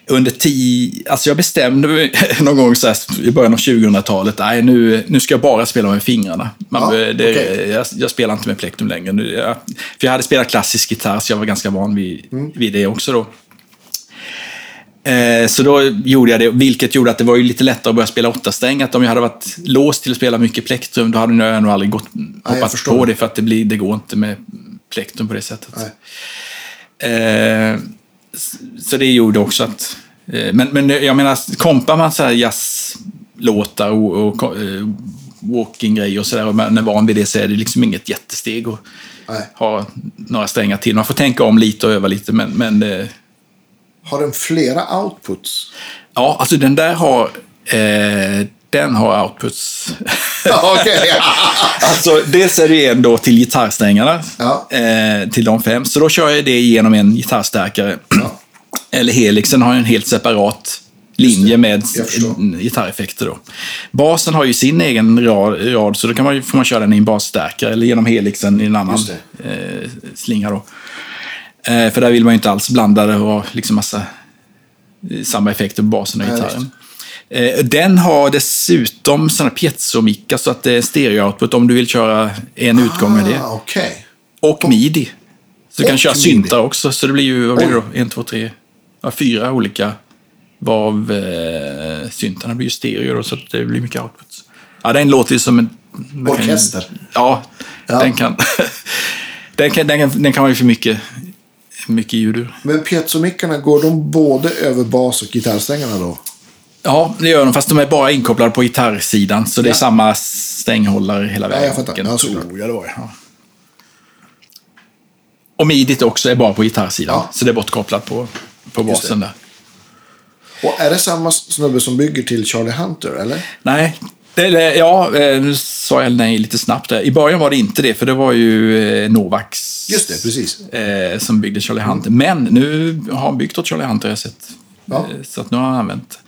under tio, alltså jag bestämde mig [LAUGHS] någon gång så här, i början av 2000-talet, nej nu, nu ska jag bara spela med fingrarna. Man, Ja, det, okej. jag, jag spelar inte med plektrum längre. Nu, jag, för jag hade spelat klassisk gitarr så jag var ganska van vid, Mm. vid det också då. Eh, så då gjorde jag det, vilket gjorde att det var ju lite lättare att börja spela åttasträngat. Om jag hade varit låst till att spela mycket plektrum, då hade jag nog aldrig gått, hoppat förstår. på det, för att det, blir, det går inte med plektrum på det sättet. Eh, så det gjorde också att... Eh, men, men jag menar, kompar man så här jazzlåtar och, och eh, walking-grejer och sådär, och man är van vid det, så är det liksom inget jättesteg att Nej. ha några strängar till. Man får tänka om lite och öva lite, men, men Har den flera outputs? ja, alltså den där har... Eh, den har outputs. Ja, Okej. [LAUGHS] Alltså, dels är det en då till gitarrsträngarna, Ja. eh, till de fem. Så då kör jag det genom en gitarrstärkare. Ja. Eller helixen har en helt separat linje med gitarreffekter. Då. Basen har ju sin egen rad, rad så då kan man, ju- får man köra den i en basstärkare eller genom helixen i en annan eh, slinga. Då. Eh, för där vill man ju inte alls blanda det och ha liksom massa eh, samma effekter på basen och gitarren. Eh, Den har dessutom sådana piezomickar så att det är stereo-output om du vill köra en utgång med det. Ah, Okej. Och midi. Så du kan köra midi. syntar också. Så det blir ju, vad blir det då? En, två, tre, ja, fyra olika. Varav eh, syntarna blir ju stereo då, så att det blir mycket output. Ja, den låter ju som en... Orkester. Ja, Ja. [LAUGHS] Den, kan, den, kan, den, kan, den kan man ju för mycket, mycket ljud ur. Men piezomickarna, går de både över bas och gitarrsträngarna då? Ja, det gör de, fast de är bara inkopplade på gitarrsidan. Så det är Ja. samma stränghållare hela vägen. jag fattar. Ja, tror jag det var. Ja. Och midit också är bara på gitarrsidan. Ja. Så det är bortkopplat på, på basen där. Och är det samma snubbe som bygger till Charlie Hunter, eller? Nej, det- ja, eh, nu sa jag nej lite snabbt där. I början var det inte det, för det var ju eh, Novax Just det, precis. eh, som byggde Charlie Hunter. Men nu har han byggt åt Charlie Hunter, jag sett. Ja. Så att nu har han använt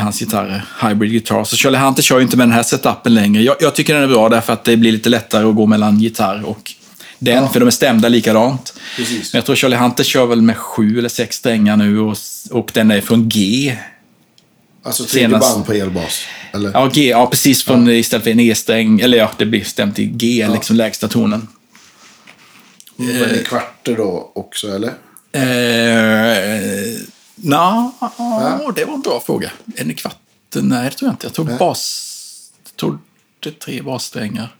hans gitarrer, Hybrid Guitar. Så Charlie Hunter kör ju inte med den här setupen längre. Jag, jag tycker den är bra därför att det blir lite lättare att gå mellan gitarr och den, Ja. för de är stämda likadant. Precis. Men jag tror Charlie Hunter kör väl med sju eller sex strängar nu och, och den är från G. Alltså tredje Senast- band på elbas. Eller? Ja, G, ja precis. Från, Istället för en E-sträng. Eller ja, det blir stämt i G, liksom lägsta tonen. Men i kvarter då också, eller? Eh, Nja, det var en bra fråga. En i kvarten? Nej, det tror jag inte. Jag tog Nej. bas... Jag tog det tre bassträngar.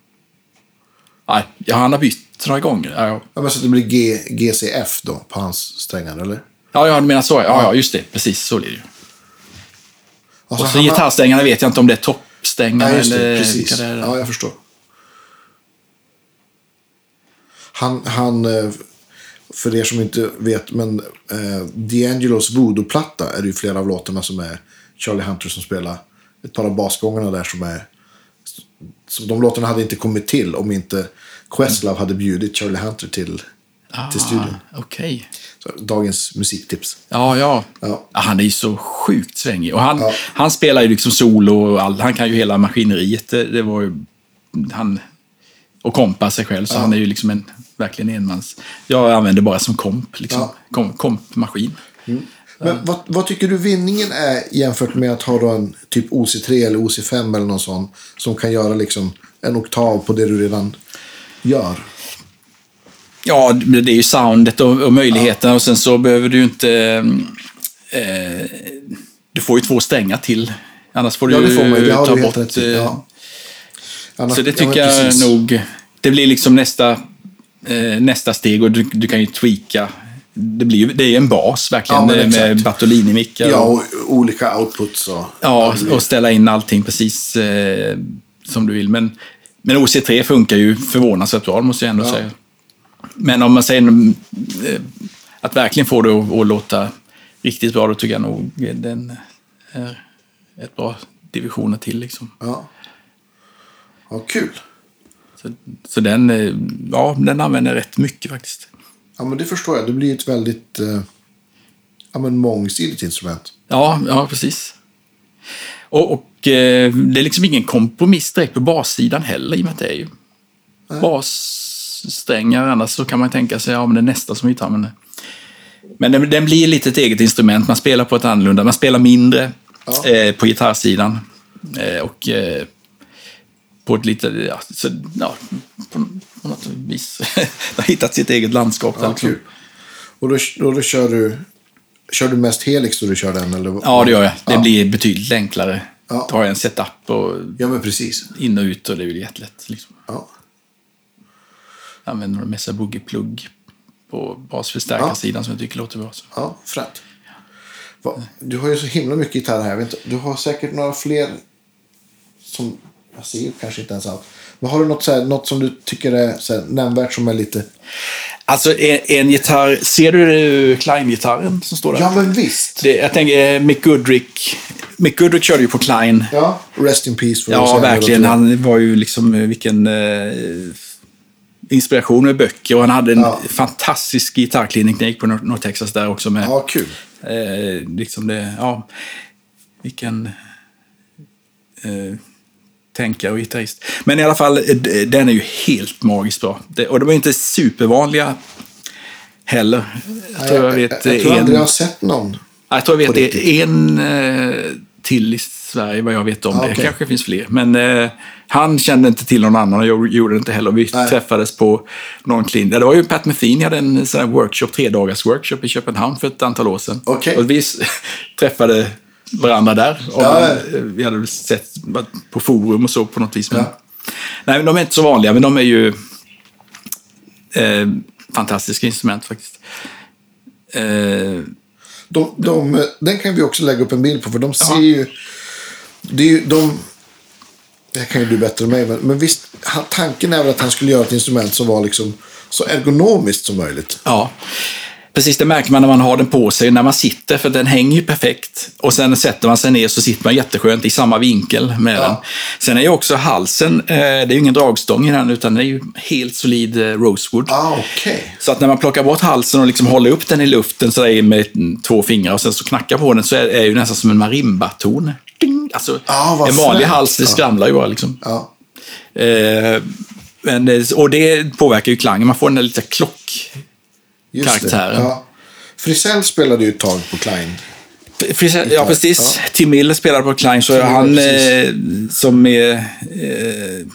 Nej, ja, han har bytt några gånger. Ja, ja. Ja, men så det blir G, GCF då på hans strängar, eller? ja, ja du menar så. Ja, ja, just det. Precis, så blir det ju. Alltså, Och så gitarrsträngarna vet jag inte om det är toppsträngar Ja, det. eller Precis. Ja, jag förstår. Han, han, eh, för er som inte vet, men eh, D'Angelos Voodoo-platta är det ju flera av låtarna som är Charlie Hunter som spelar. Ett par av basgångarna där som är... Så de låtarna hade inte kommit till om inte Questlove hade bjudit Charlie Hunter till, till studion. Ah, Okej. Så, dagens musiktips. Ja, ja. Ja. Ja, Han är ju så sjukt svängig. Och han, Ja. han spelar ju liksom solo och all, han kan ju hela maskineriet. Det, det var ju... Han, och kompa sig själv, så han är ju liksom en, verkligen enmans... Jag använder bara som komp, liksom. Ja. Kom, kompmaskin. Men vad, vad tycker du vinningen är jämfört med att ha en typ OC3 eller OC5 eller någon sån som kan göra liksom en oktav på det du redan gör? Ja, det är ju soundet och, och möjligheterna och sen så behöver du inte... Eh, du får ju två strängar till. Annars får du Ja, det får man ju. Ta bort... rätt eh, Ja. Annars- Så det ja, tycker jag precis. nog... Det blir liksom nästa, nästa steg och du, du kan ju tweaka. Det, blir, ju- det är ju en bas verkligen Ja, med. Bartolini-mickar. Ja, och olika outputs och... ja, och ställa in allting precis eh, som du vill. Men, men OC3 funkar ju förvånansvärt bra, måste jag ändå Ja. säga. Men om man säger eh, att verkligen få det att, att låta riktigt bra, då tycker jag nog den är ett bra divisioner till. Liksom. Ja. ja, kul. Så, så den, eh, ja, den använder jag rätt mycket faktiskt. Ja, men det förstår jag. Det blir ett väldigt eh, ja, men mångsidigt instrument. Ja, ja precis. Och, och eh, det är liksom ingen kompromiss direkt på bassidan heller, i och med att det är ju bassträngar. Annars så kan man tänka sig, ja men det är nästa som vi tar. Men, men den, den blir lite ett eget instrument. Man spelar på ett annorlunda, man spelar mindre Ja. eh, på gitarrsidan. Eh, och eh, på ett lite, ja, så, ja på, på något vis. [LAUGHS] det har hittat sitt eget landskap. där, Ja, liksom. kul. Och då, då, då kör du... Kör du mest Helix då du kör den? Eller? Ja, det gör jag. Det ja. blir betydligt enklare. Ja. Då har jag en setup och Ja, men precis. in och ut och det väl jättelätt. Liksom. Ja. Jag använder en Mesa Boogie Plug på basförstärkarsidan som jag tycker låter bra. Så. Ja, fränt. Du har ju så himla mycket gitarr här. Du har säkert några fler som... Jag ser kanske inte ens allt. Men har du något, så här, något som du tycker är så här, nämnvärt som är lite... Alltså en, en gitarr, ser du Klein-gitarren som står där? Ja, men visst. Det, jag tänker eh, Mick Goodrick. Mick Goodrick körde ju på Klein. Ja, rest in peace. För Ja, verkligen. Han var ju liksom, eh, vilken eh, inspiration med böcker. Och han hade en Ja. fantastisk gitarrklinik på North Texas där också. Med, Ja, kul. Eh, liksom det, ja, vilken eh, tänkare och gitarrist. Men i alla fall, eh, d- den är ju helt magiskt bra. Och de är inte supervanliga heller. Jag tror jag, vet jag, jag tror en... aldrig jag har sett någon. jag tror jag vet en eh, till i Sverige vad jag vet om Ah, det. kanske finns fler. Men eh, han kände inte till någon annan och jag gjorde det inte heller. Vi Nej. träffades på någon klinik. Det var ju Pat Metheny hade en sån här workshop, tre dagars workshop i Köpenhamn för ett antal år sedan. Okej. Och vi [LAUGHS] träffade varandra där. Ja. Vi hade sett på forum och så på något vis. Men, Ja. Nej, de är inte så vanliga, men de är ju eh, fantastiska instrument faktiskt. Eh, De, de, den kan vi också lägga upp en bild på, för de ser ju... Det är ju de... Det kan ju du bättre än mig, men, men visst, han, tanken är väl att han skulle göra ett instrument som var liksom så ergonomiskt som möjligt. Ja, precis. Det märker man när man har den på sig, när man sitter, för den hänger ju perfekt. Och sen sätter man sig ner så sitter man jätteskönt i samma vinkel med Ja. den. Sen är ju också halsen, eh, det är ju ingen dragstång i den, utan det är ju helt solid eh, rosewood. Ah, okej. Så att när man plockar bort halsen och liksom håller upp den i luften så där med två fingrar och sen så knackar på den så är är ju nästan som en marimbaton. Ding! Alltså, Ah, en vanlig fränt. hals, det skramlar ju bara liksom. Ja. Eh, men, det- och det påverkar ju klangen, man får den där lite klock... Just Karaktären. Ja. Frisell spelade ju ett tag på Klein. Frisell, ja, precis. Tim Miller spelade på Klein, så Miller, han eh, som är... Eh,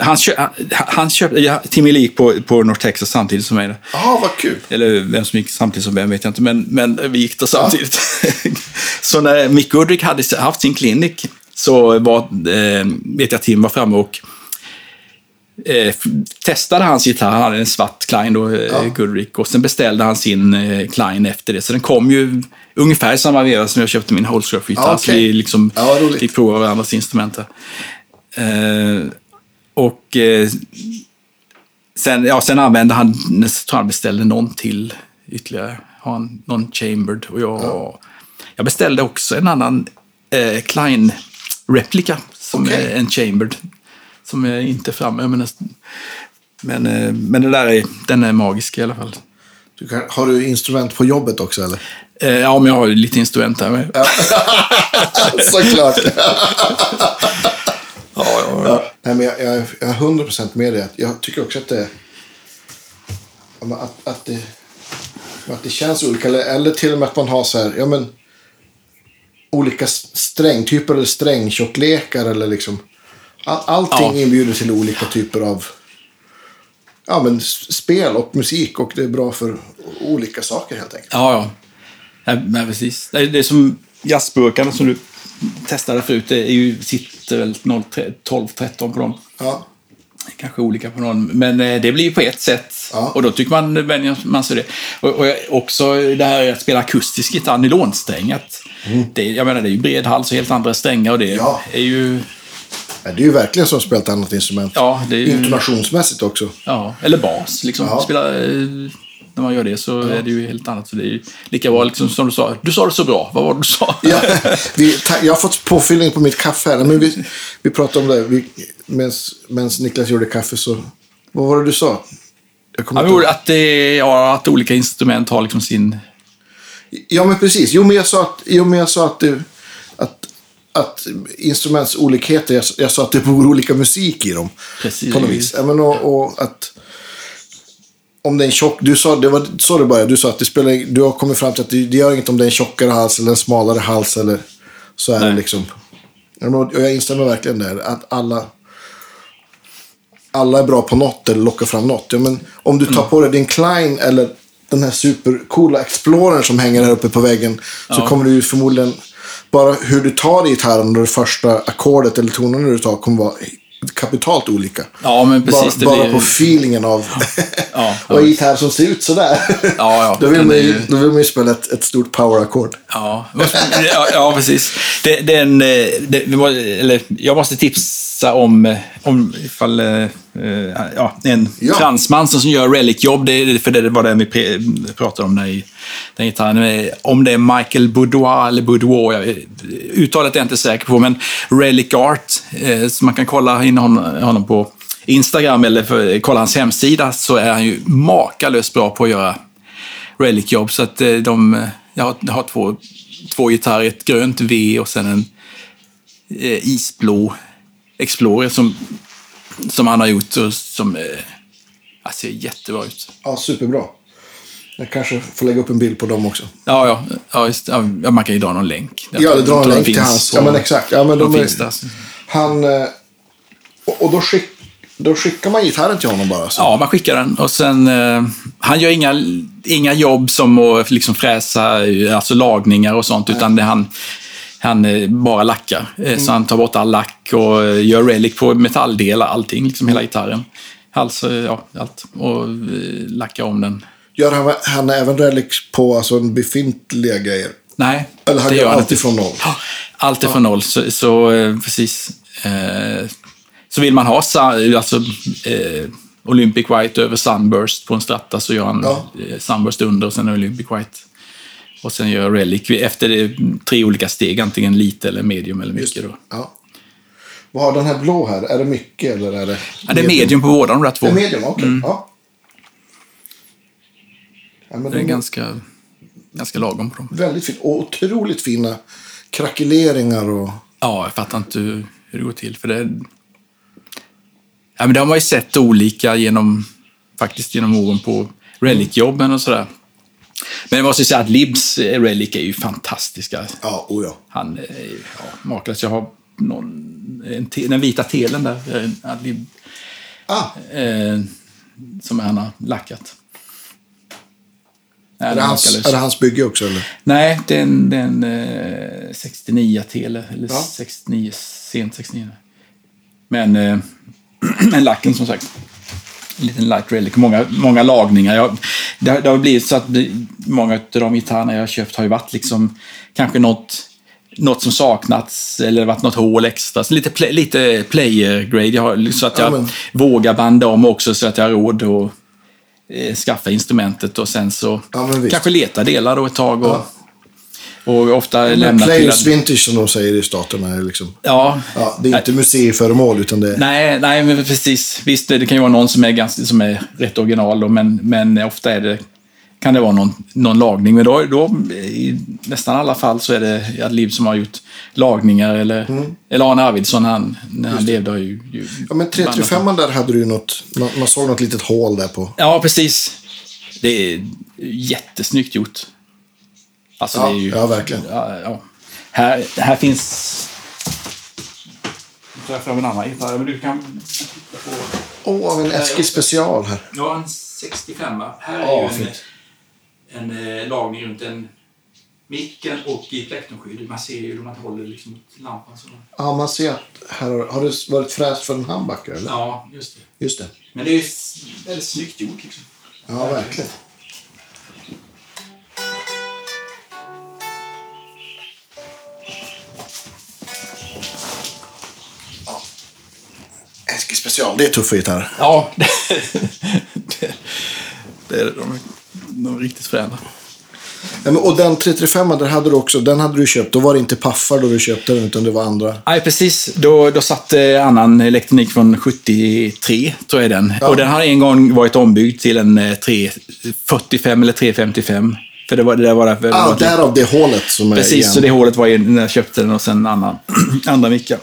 han köp, han, köpte, ja, Tim Miller gick på, på North Texas samtidigt som mig. Ja, ah, vad kul. Eller vem som gick samtidigt som vem vet jag inte, men, men vi gick där samtidigt. [LAUGHS] så när Mick Goodrick hade haft sin klinik så var, eh, vet jag Tim var framme och eh, testade hans gitarr. Han hade en svart Klein då, eh, Ja. Goodrick. Och sen beställde han sin eh, Klein efter det. Så den kom ju ungefär samma veva som jag köpte min Holscroft-gitarr. Ja, Så okej. vi liksom Ja, fick prova varandras instrument. Eh, och eh, sen, ja, sen använde han, jag tror han beställde någon till ytterligare. Han någon chambered. Och jag, jag beställde också en annan eh, Klein-replika. Som är en chambered. Som är inte framme. Men, men, eh, men det där är, den är magisk i alla fall. Du kan, har du instrument på jobbet också eller? Eh, ja, men jag har ju lite instrument här med. [LAUGHS] Såklart. Ja, ja, Ja, nej, men jag, jag, jag är 100% med dig. Jag tycker också att det, att, att det, att det känns olika. Eller, eller till och med att man har så här, ja men olika strängtyper eller strängtjocklekar eller liksom. All, allting Ja. inbjuder till olika typer av ja, men spel och musik och det är bra för olika saker helt enkelt. Ja, ja. ja men precis. Det är, det är som jazzburkarna som du testade förut. Det är ju, sitter väl 12-13 på dem. Ja, Kanske olika på någon. Men eh, det blir ju på ett sätt. Ja. Och då tycker man, vänjer man sig det. Och, och också det här att spela akustisk gitarr, nylonsträngat. Det, jag menar, det är ju bred hals och helt andra strängar. Och det Mm. Ja. är ju... Ja, det är ju verkligen som att spela ett annat instrument. Ja, det är ju... Intonationsmässigt också. Ja, eller bas. Liksom. Ja. Spela, eh, när man gör det så är det ju helt annat. Så det är ju lika bra liksom, som du sa. Du sa det så bra. Vad var det du sa? [LAUGHS] Ja, [LAUGHS] vi, jag har fått påfyllning på mitt kaffe här. Men vi, vi pratade om det. Vi, Medan Niklas gjorde kaffe så... Vad var det du sa? Jag kommer Ja, att, det, ja, att olika instrument har liksom sin... ja, men precis. Jo, men jag sa att, jo, men jag sa att, det, att, att instrumentsolikheter, jag, jag sa att det bor olika musik i dem. Precis. På något vis. Men och, och att... Om det är en tjock... Du sa, det var så det började. Du sa att det spelar, du har kommit fram till att det, det gör inget om det är en tjockare hals eller en smalare hals. Eller, så är det Nej. liksom. Ja, men, Och jag instämmer verkligen där. Att alla... Alla är bra på något eller lockar fram något. Ja, men om du tar Mm. på dig din Klein eller den här supercoola Explorern som hänger här uppe på väggen. Så Ja. kommer du ju förmodligen... Bara hur du tar gitarren och det första ackordet eller tonen du tar kommer vara kapitalt olika. Ja, men precis. bara bara blir- på feelingen av... Ja, [LAUGHS] och en gitarr som ser ut sådär. ja. [LAUGHS] då, vill Den man ju, då vill man ju spela ett, ett stort power-ackord. Ja, ja, ja precis. Det, den, eh, må- eller, jag måste tipsa om, eh, om ifall, eh, eh, ja, en Ja. fransman som gör relic-jobb, det, för det var det vi pratade om i den gitarren. Eh, Om det är Michael Boudoir eller Boudoir, jag, uttalet är jag inte säker på, men Relic Art, eh, så man kan kolla in honom, honom på Instagram eller för, kolla hans hemsida, så är han ju makalöst bra på att göra Relic-jobb. Så att eh, de, jag har, jag har två, två gitarrer, ett grönt V och sen en isblå Explorer som, som han har gjort och som eh, ser jättebra ut. Ja, superbra. Jag kanske får lägga upp en bild på dem också. Ja, ja, ja, just, ja man kan ju dra någon länk. Ja, det drar en länk till hans. Ja, men exakt. Ja, men de, de är, finns där. Han... eh, Och, och då, skick, då skickar man gitarren till honom bara? Så. Ja, man skickar den och sen... Eh, han gör inga, inga jobb som att liksom fräsa, alltså lagningar och sånt, utan det han... Han eh, bara lackar. Eh, Så han tar bort all lack och eh, gör relic på metalldelar, allting, liksom hela gitarren. Alltså, ja, allt. Och lackar om den. Gör han, han även relics på alltså, befintliga grejer? Nej, Eller han gör han alltid inte. från noll? Ja, Allt är från noll, så, så precis. Eh, så vill man ha alltså, eh, Olympic White över Sunburst på en stratta så gör han Ja. Sunburst under och sen Olympic White. Och sen gör Relic efter tre olika steg, antingen lite eller medium eller mycket. Då. Ja. Vad har den här blå här? Är det mycket eller är det... Ja, det är medium på båda de där två. Det är medium, okej. Ja. Ja, men Det är de ganska, ganska lagom på dem. Väldigt fint. Och otroligt fina krackeleringar och... Ja, jag fattar inte hur hur det går till. För det, ja, men det har man ju sett olika genom, faktiskt genom åren på Relic-jobben och sådär. Men jag måste säga att Libs eh, Relic är ju fantastiska. Ja, oh ja. Han är ju ja, makalös. Jag har någon, en te, den vita telen där, eh, en Adlib, Ah, eh, som han har lackat. Nej, är, det hans, makalös. är det hans bygge också eller? Nej, det är en, det är en eh, 69 tele, eller Ja. 69, sent 69. Men eh, [CLEARS THROAT] en lacken som sagt. En liten light relic. Många, många lagningar. Jag, det, har- det har blivit så att många av de gitarrerna jag har köpt har ju varit liksom kanske något, något som saknats eller varit något hål extra. Så lite, play, lite player grade. Jag har, så att Ja, jag men- vågar banda om också så att jag har råd att eh, skaffa instrumentet och sen så Ja, men visst. kanske leta delar då ett tag. Och, Ja. Och ofta Men lämna till... Att- Vintage som de säger i staterna liksom... Ja, Ja, det är inte museiföremål utan det är... Nej, nej, men precis. Visst, det kan ju vara någon som är, ganska, som är rätt original, då, men, men ofta är det, kan det vara någon, någon lagning. Men då, då, i nästan alla fall så är det Adlib som har gjort lagningar. Eller, Mm. eller Arne Arvidsson, han, när han levde, har ju... ju Ja, men 335 där hade du ju något... Man, man såg något litet hål där på. Ja, precis. Det är jättesnyggt gjort. Alltså, Ja, det är ju, ja, verkligen. Ja, ja. Här, här finns... Nu tar jag fram en annan gitarr, men du kan titta på... Åh, oh, en Eskil special här. Ja, en 65 Här är Ja, ju en, fint. en eh, lagning runt en micken och i plektrumskydd. Man ser ju hur man håller liksom mot lampan. Så. Ja, man ser att här har, har det varit fräst för en handbacker, eller? Ja, just det. Just det. Men det är väldigt snyggt gjort. Liksom. Ja, verkligen. Special, det är tuffa gitarrer. Ja, det, [LAUGHS] det, det är de, de är riktigt fräna. Ja, men, och den 335 där hade du också, den hade du köpt. Då var det inte paffar då du köpte den, utan det var andra. Nej, precis. Då, då satt eh, annan elektronik från 73, tror jag den. Ja. Och den har en gång varit ombyggd till en eh, 345 eller 355. För det var det där var därför. Ah, därav det hålet som är Precis, igen. så det hålet var när jag köpte den och sen annan, [CLEARS THROAT] andra mickar.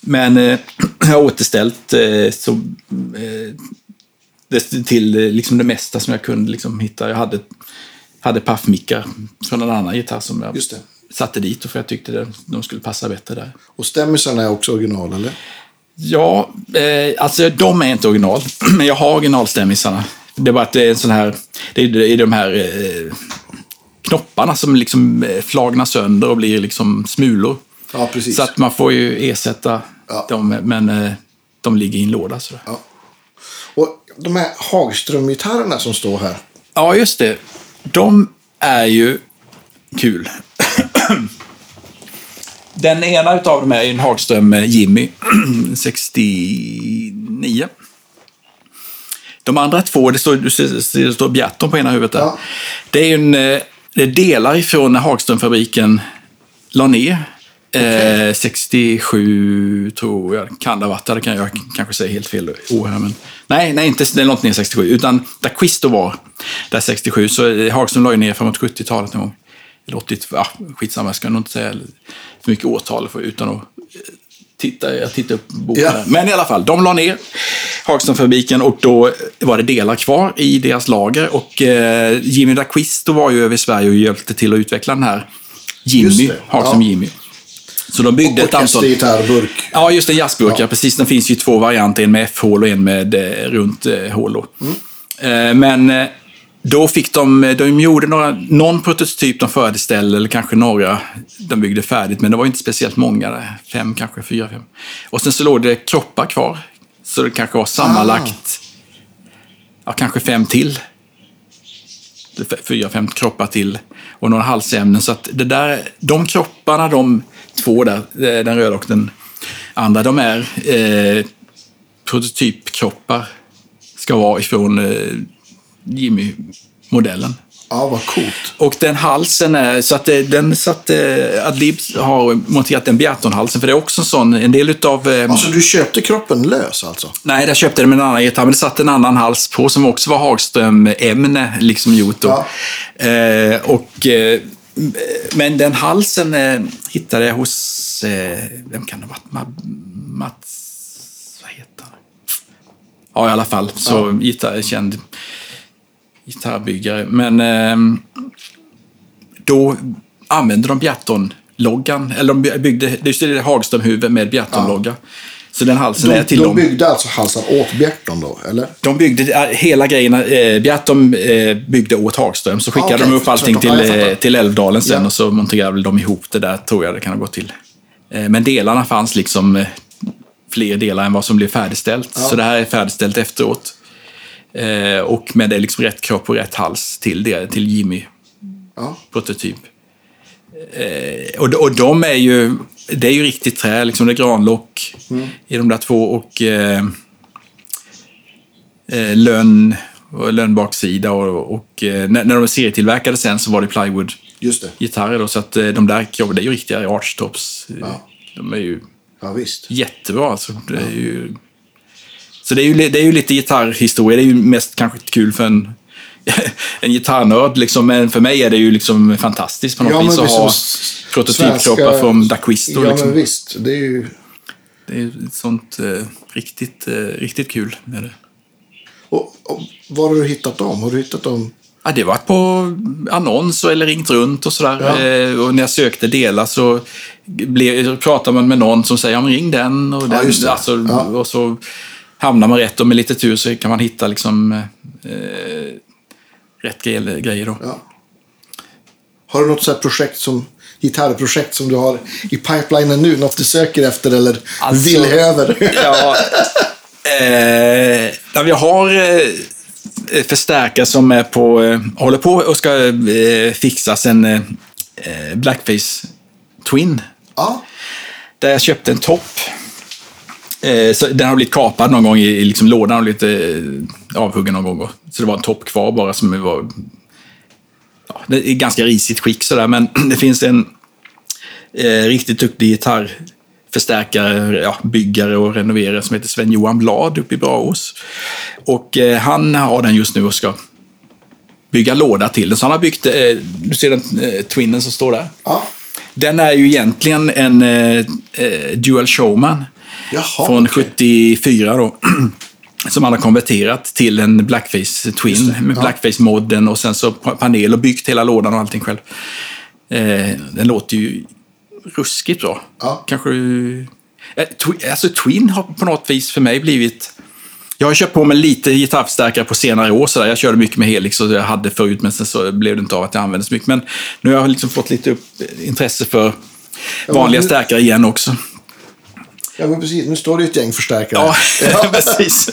Men eh, [CLEARS THROAT] har återställt eh, så, eh, det, till eh, liksom det mesta som jag kunde liksom, hitta. Jag hade, hade paffmickar från en annan gitarr som jag satte dit och för jag tyckte det, de skulle passa bättre där. Och stämmisarna är också original, eller? Ja, eh, alltså de är inte original, [CLEARS THROAT] men jag har originalstämmisarna. Det är bara att det är en sån här, det är, det är de här eh, knopparna som liksom eh, flagnar sönder och blir liksom smulor. Ja, precis. Så att man får ju ersätta Ja. dem, men eh, de ligger i en låda. Sådär. Ja. Och de här Hagström-gitarrerna som står här. Ja, just det. De är ju kul. Den ena av dem är en Hagström Jimmy, 69. De andra två, det står, det står Bjerton på ena huvudet där. Ja. Det är ju en, eh, det är delar ifrån när Hagströmfabriken la ner. Eh, 67 tror jag kan det ha varit. Det kan jag kanske säga helt fel år här. Men, nej, nej, inte det är långt ner 67. Utan där Quisto var, där 67. Så Hagström la ju ner framåt 70-talet någon gång. Eller 80, ja, skitsamma, jag ska nog inte säga för mycket årtal för, utan att eh, tittar, jag tittar upp boken ja. Men i alla fall, de la ner Hagströmfabriken och då var det delar kvar i deras lager. Och eh, Jimmy Daquisto var ju över Sverige och hjälpte till att utveckla den här Jimmy, Hagström ja. Jimmy. Så de byggde och ett antal... gitarrburk. Ja, just en jazzburk. Ja. precis. Den finns ju två varianter. En med F-hål och en med eh, runt eh, hål. Mm. Eh, men då fick de, de gjorde några, någon prototyp de färdigställde, eller kanske några de byggde färdigt, men det var inte speciellt många. Fem, kanske fyra, fem. Och sen så låg det kroppar kvar. Så det kanske var sammanlagt, ah. ja, kanske fem till. Fyra, fem kroppar till och några halsämnen. Så att det där, de kropparna, de två där, eh, den röda och den andra, de är eh, prototypkroppar. Ska vara ifrån eh, Jimmy-modellen. Ja, vad coolt. Och den halsen är, så att det, den satt, Adlib har monterat den Biaton-halsen, för det är också en sån, en del utav... Eh, alltså du köpte kroppen lös alltså? Nej, jag köpte den med en annan gitarr, men det satt en annan hals på som också var Hagström-ämne, liksom gjort. Ja. Eh, och, eh, men den halsen eh, hittade jag hos, eh, vem kan det ha varit? Mats, vad heter han? Ja, i alla fall, så ja. gitarr, känd gitarrbyggare. Men eh, då använde de Bjärton-loggan. Eller de byggde, det är Hagström-huvud med Bjärton-logga. Ja. Så den halsen de, är till de dem. De byggde alltså halsen åt Bjärton då, eller? De byggde hela grejen. Eh, Bjärton eh, byggde åt Hagström. Så skickade ah, okay. de upp allting till, eh, till Älvdalen sen ja. och så monterade de ihop det där, tror jag det kan ha gått till. Eh, men delarna fanns liksom eh, fler delar än vad som blev färdigställt. Ja. Så det här är färdigställt efteråt. Eh, och med det liksom rätt kropp och rätt hals till, det, till Jimmy. Ja. Prototyp. Eh, och, och de är ju, det är ju riktigt trä, liksom det är granlock mm. i de där två och eh, eh lönn och lönnbaksida och, och eh, när, när de serietillverkade sen så var det plywood gitarrer då, så att de där det är ju riktiga archtops. Ja. De är ju ja, visst. jättebra alltså. Det är ju så det är ju, det är ju lite gitarrhistoria. Det är ju mest kanske kul för en, [LAUGHS] en gitarrnörd. Liksom. Men för mig är det ju liksom fantastiskt på något ja, vis att ha prototypkroppar från Daquisto. Ja, liksom. men visst. Det är ju... Det är sånt eh, riktigt, eh, riktigt kul med det. Och, och var har du hittat dem? Har du hittat dem? Ja, det var på annons eller ringt runt och sådär. Ja. Eh, och när jag sökte delar så blev, pratade man med någon som säger ja, ring den och den. Ja, alltså, ja. och så hamnar man rätt och med lite tur så kan man hitta liksom, eh, rätt grejer. Då. Ja. Har du något så projekt som gitarrprojekt som du har i pipelinen nu? Något du söker efter eller alltså, vill över? [LAUGHS] ja, eh, vi har eh, förstärkare som är på, eh, håller på och ska eh, fixas en eh, Blackface Twin. Ja. Där jag köpte en topp Eh, så den har blivit kapad någon gång i, liksom lådan och lite eh, avhuggen någon gång. Så det var en topp kvar bara som var... Ja, det är ganska risigt skick sådär, men [CLEARS THROAT] det finns en eh, riktigt duktig gitarrförstärkare, ja, byggare och renoverare som heter Sven-Johan Blad uppe i Braås. Och eh, han har den just nu och ska bygga låda till den. Så han har byggt, eh, du ser den eh, Twinnen som står där? Ja. Den är ju egentligen en eh, Dual Showman. Jaha, från okay. 74 då. [CLEARS THROAT] Som han har konverterat till en Blackface Twin med ja. Blackface-modden och sen så panel och byggt hela lådan och allting själv. Eh, den låter ju ruskigt bra. Ja. Kanske... Eh, twi alltså Twin har på något vis för mig blivit... Jag har köpt på mig lite gitarrförstärkare på senare år. Så där. Jag körde mycket med Helix och jag hade förut, men sen så blev det inte av att jag använde så mycket. Men nu har jag liksom fått lite upp, intresse för vanliga stärkare igen också. Ja, men precis. Nu står det ett gäng förstärkare. Ja, [LAUGHS] ja. precis.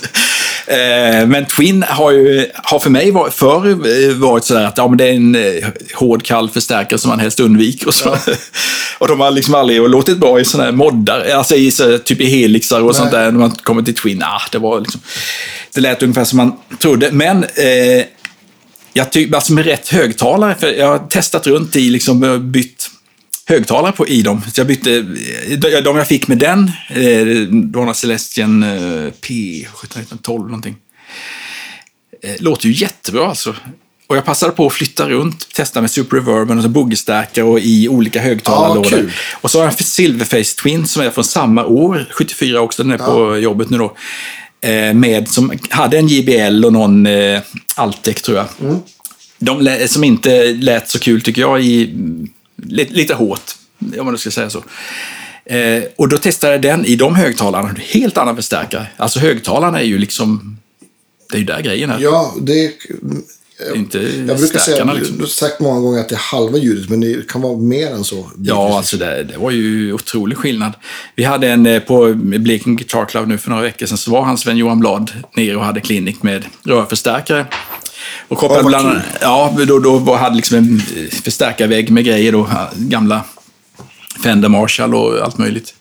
Eh, men Twin har ju, har för mig varit, förr varit sådär att ja, men det är en eh, hård, kall förstärkare som man helst undviker. Och, så. Ja. [LAUGHS] och de har liksom aldrig låtit bra i sådana här moddar, alltså i så, typ i helixar och Nej. sånt där. När man kommer till Twin, ah, det var liksom, det lät ungefär som man trodde. Men eh, jag tycker, alltså med rätt högtalare, för jag har testat runt i, liksom bytt högtalare på, i dem. Så jag bytte, de jag fick med den, eh, Donna Celestian eh, P1712 någonting. Eh, låter ju jättebra alltså. och jag passade på att flytta runt, testa med Super Reverben och så boogiestärkare och i olika högtalarlådor. Ja, och så har jag en Silverface Twin som är från samma år, 74 också, den är ja. på jobbet nu då. Eh, med, som hade en JBL och någon eh, Altec tror jag. Mm. De som inte lät så kul tycker jag, i, lite, lite hårt, om man ska säga så. Eh, och då testade jag den i de högtalarna, helt annan förstärkare. Alltså högtalarna är ju liksom, det är ju där grejen är. Ja, det inte jag brukar säga, liksom. du har sagt många gånger att det är halva ljudet, men det kan vara mer än så. Ja, alltså det, det var ju otrolig skillnad. Vi hade en eh, på Blekinge Guitar Club nu för några veckor sedan, så var han Sven-Johan Blad nere och hade klinik med rörförstärkare. Och kopplade ja, bland ja, då, då hade liksom en förstärkarvägg med grejer då, gamla Fender Marshall och allt möjligt.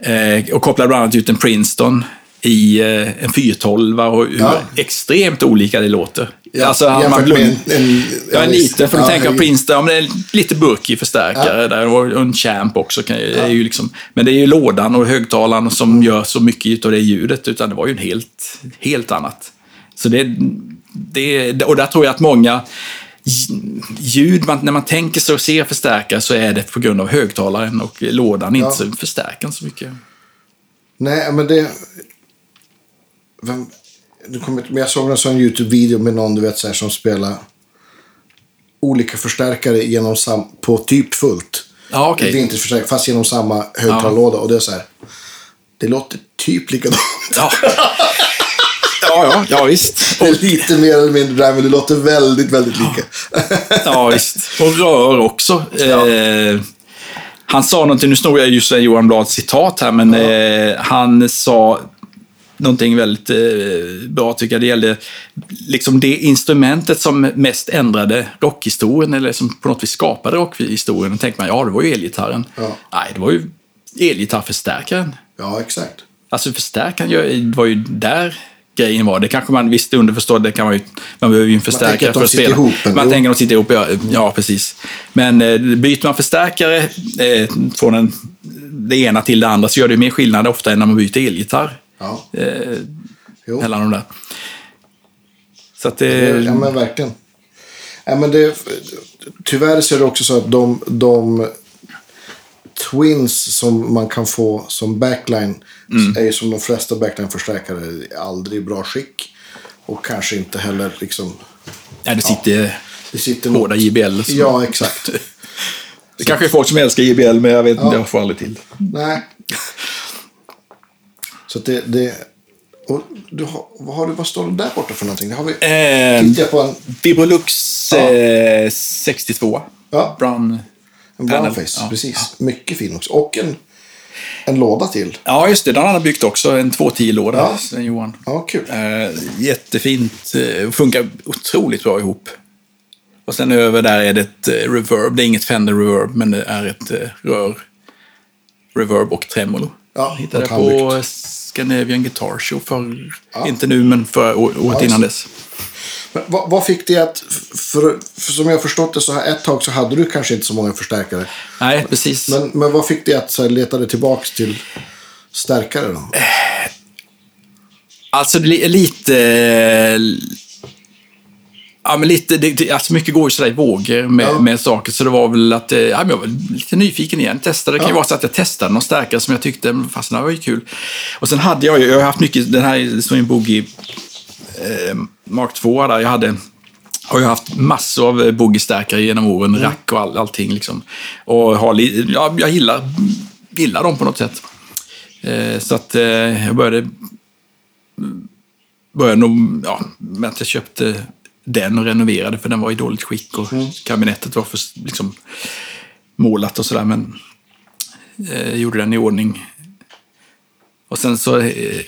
Eh, och kopplade bland annat ut en Princeton i eh, en 412 och hur ja. extremt olika det låter. Ja, alltså, han, man glöm... en, en, ja, en liten, för ja, du tänker på Princeton, men det är lite burkig förstärkare ja. där och en Champ också. Kan, ja. är ju liksom, men det är ju lådan och högtalaren som gör så mycket av det ljudet, utan det var ju en helt, helt annat. Så det, det, och där tror jag att många ljud, man, när man tänker sig och ser förstärkare så är det på grund av högtalaren och lådan, inte så förstärkaren så mycket. Nej, men det... Vem, kom, men jag såg en sån YouTube-video med någon du vet, så här, som spelar olika förstärkare genom sam, på typ fullt. Ja, okay. Vintageförstärkare, fast genom samma högtalarlåda. Ja. Och det är så här, det låter typ likadant. Ja. [LAUGHS] Ja, ja, ja visst. Är lite mer eller mindre där, men det låter väldigt, väldigt lika. Ja, visst. Och rör också. Ja. Eh, han sa någonting, nu snor jag just Johan Blads citat här, men ja. eh, han sa någonting väldigt eh, bra tycker jag. Det gällde liksom det instrumentet som mest ändrade rockhistorien eller som på något vis skapade rockhistorien. Då tänkte man, ja det var ju elgitarren. Ja. Nej, det var ju elgitarrförstärkaren. Ja, exakt. Alltså förstärkaren var ju där grejen var. Det kanske man visste underförstått, det kan man ju, man behöver ju en förstärkare för att spela. Ihop, man tänker att de sitter ihop, ja, ja precis. Men eh, byter man förstärkare eh, från en, det ena till det andra så gör det mer skillnad ofta än när man byter elgitarr. Ja. Eh, mellan de där. Så att det... Ja, men verkligen. Ja, men det, tyvärr så är det också så att de, de Twins som man kan få som backline mm. är ju som de flesta backline-förstärkare aldrig i bra skick. Och kanske inte heller liksom... Ja, det sitter, ja, det sitter hårda JBL. Som... Ja, exakt. [LAUGHS] det kanske är folk som älskar JBL, men jag vet inte, ja. jag får aldrig till. Nej. Så det... det och du har, vad, har du, vad står det där borta för någonting? Det har vi... Eh, på en... Vibrolux ja. eh, 62. Ja. Brown en brownface, ja. precis. Mycket fin också. Och en, en låda till. Ja, just det. Den har han byggt också. En 210-låda, ja. Sven Johan. Ja, kul. Eh, jättefint. Eh, funkar otroligt bra ihop. Och sen över där är det ett eh, reverb. Det är inget Fender reverb, men det är ett eh, rör. Reverb och tremolo. Ja, Hittade på Scandinavian Guitar Show för, ja. inte nu, men för året ja, innan dess. Men vad, vad, fick dig att, för, för, som jag har förstått det så här ett tag så hade du kanske inte så många förstärkare. Nej, precis. Men, men vad fick dig att så här, leta dig tillbaka till stärkare då? Alltså lite... Ja, men lite, det, alltså mycket går ju sådär i vågor med, ja. med saker. Så det var väl att, ja, men jag var lite nyfiken igen. Testade. Det kan ja. ju vara så att jag testade någon stärkare som jag tyckte, fast det var ju kul. Och sen hade jag ju, jag har haft mycket, den här Swing Boogie eh, Mark 2 där. Jag hade, har ju haft massor av eh, boogiestärkare genom åren, mm. rack och all, allting. Liksom. Och har, ja, jag gillar, gillar dem på något sätt. Eh, så att eh, jag började, började nog ja, med att jag köpte den och renoverade för den var i dåligt skick och mm. kabinettet var för liksom, målat och sådär. Men eh, gjorde den i ordning och sen så, eh,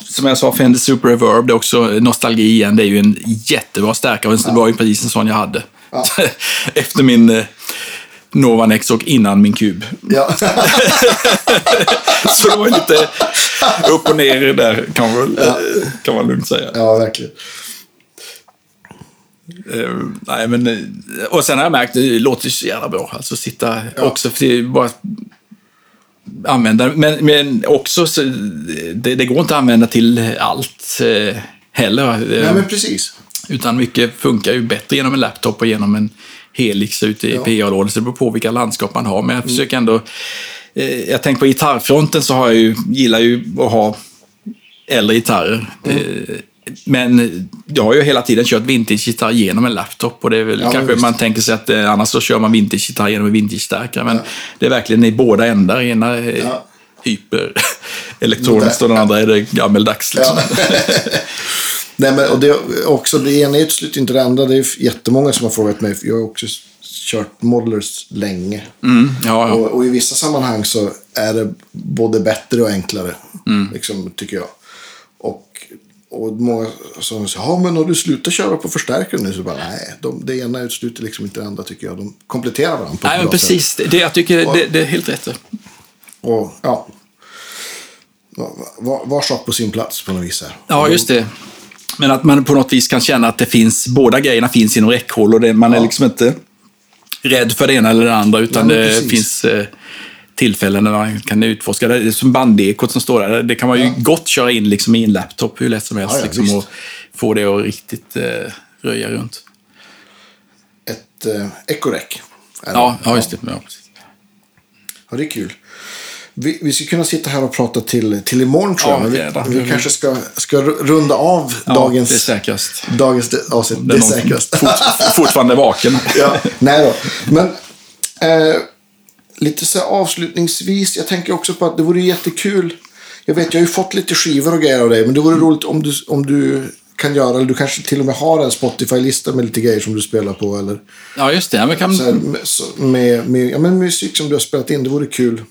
som jag sa, Fender Super Reverb, det är också nostalgi igen. Det är ju en jättebra stärkare. Det var ju precis en sån jag hade. Ja. [LAUGHS] Efter min eh, Nova Nex och innan min kub. Ja. [LAUGHS] så det var lite upp och ner där, kan man, ja. kan man lugnt säga. Ja, verkligen. Uh, nej, men, och sen har jag märkt, det låter så jävla bra. Alltså sitta ja. också, för bara använda. Men, men också, så, det, det, går inte att använda till allt eh, heller. Nej, men precis. Utan mycket funkar ju bättre genom en laptop och genom en Helix ute i ja. PA-lådan. Så det beror på vilka landskap man har. Men jag försöker ändå... Eh, jag tänker på gitarrfronten så har jag ju, gillar ju att ha äldre gitarrer. Mm. Men jag har ju hela tiden kört vintage-gitarr genom en laptop och det är väl ja, kanske man tänker sig att eh, annars så kör man vintage-gitarr genom en vintage-stärkare. Men ja. det är verkligen i båda ändar. Ena är ja. hyper [LAUGHS] elektroniskt och den andra är det gammeldags. Liksom. [LAUGHS] Nej, men, och det, också, det ena utesluter inte det andra. Det är jättemånga som har frågat mig. Jag har också kört modelers länge. Mm, ja, ja. Och, och, i vissa sammanhang så är det både bättre och enklare. Mm. Liksom, tycker jag. Och många som säger, ja men har du slutat köra på förstärkaren nu? Så bara, nej, de, det ena utesluter liksom inte det andra tycker jag. De kompletterar varandra på Nej, men precis. Det, jag tycker och, det, det, är helt rätt. Och ja, var, var sak på sin plats på något vis. Här. Ja, just det. Men att man på något vis kan känna att det finns, båda grejerna finns inom räckhåll och det, man ja. är liksom inte rädd för det ena eller det andra utan ja, det finns eh, tillfällen när man kan utforska. Det är som bandekot som står där. Det kan man ju ja. gott köra in liksom i en laptop hur lätt som helst. Ja, ja, liksom, och få det att riktigt eh, röja runt. Ett eh, ekorek. Ja, ja, just det. Ja, precis. ja, det är kul. Vi, vi ska kunna sitta här och prata till, till imorgon tror jag. Ja, vi, vi kanske ska, ska runda av ja, dagens, det är säkrast. dagens avsnitt. Det är säkrast. Fort, fortfarande vaken. [LAUGHS] ja, nej då. Men eh, lite så avslutningsvis. Jag tänker också på att det vore jättekul. Jag vet, jag har ju fått lite skivor och grejer av dig. Men det vore mm. roligt om du, om du kan göra, eller du kanske till och med har en Spotify-lista med lite grejer som du spelar på. Eller, ja, just det. Ja, men kan... här, med, med, med, ja, men musik som du har spelat in, det vore kul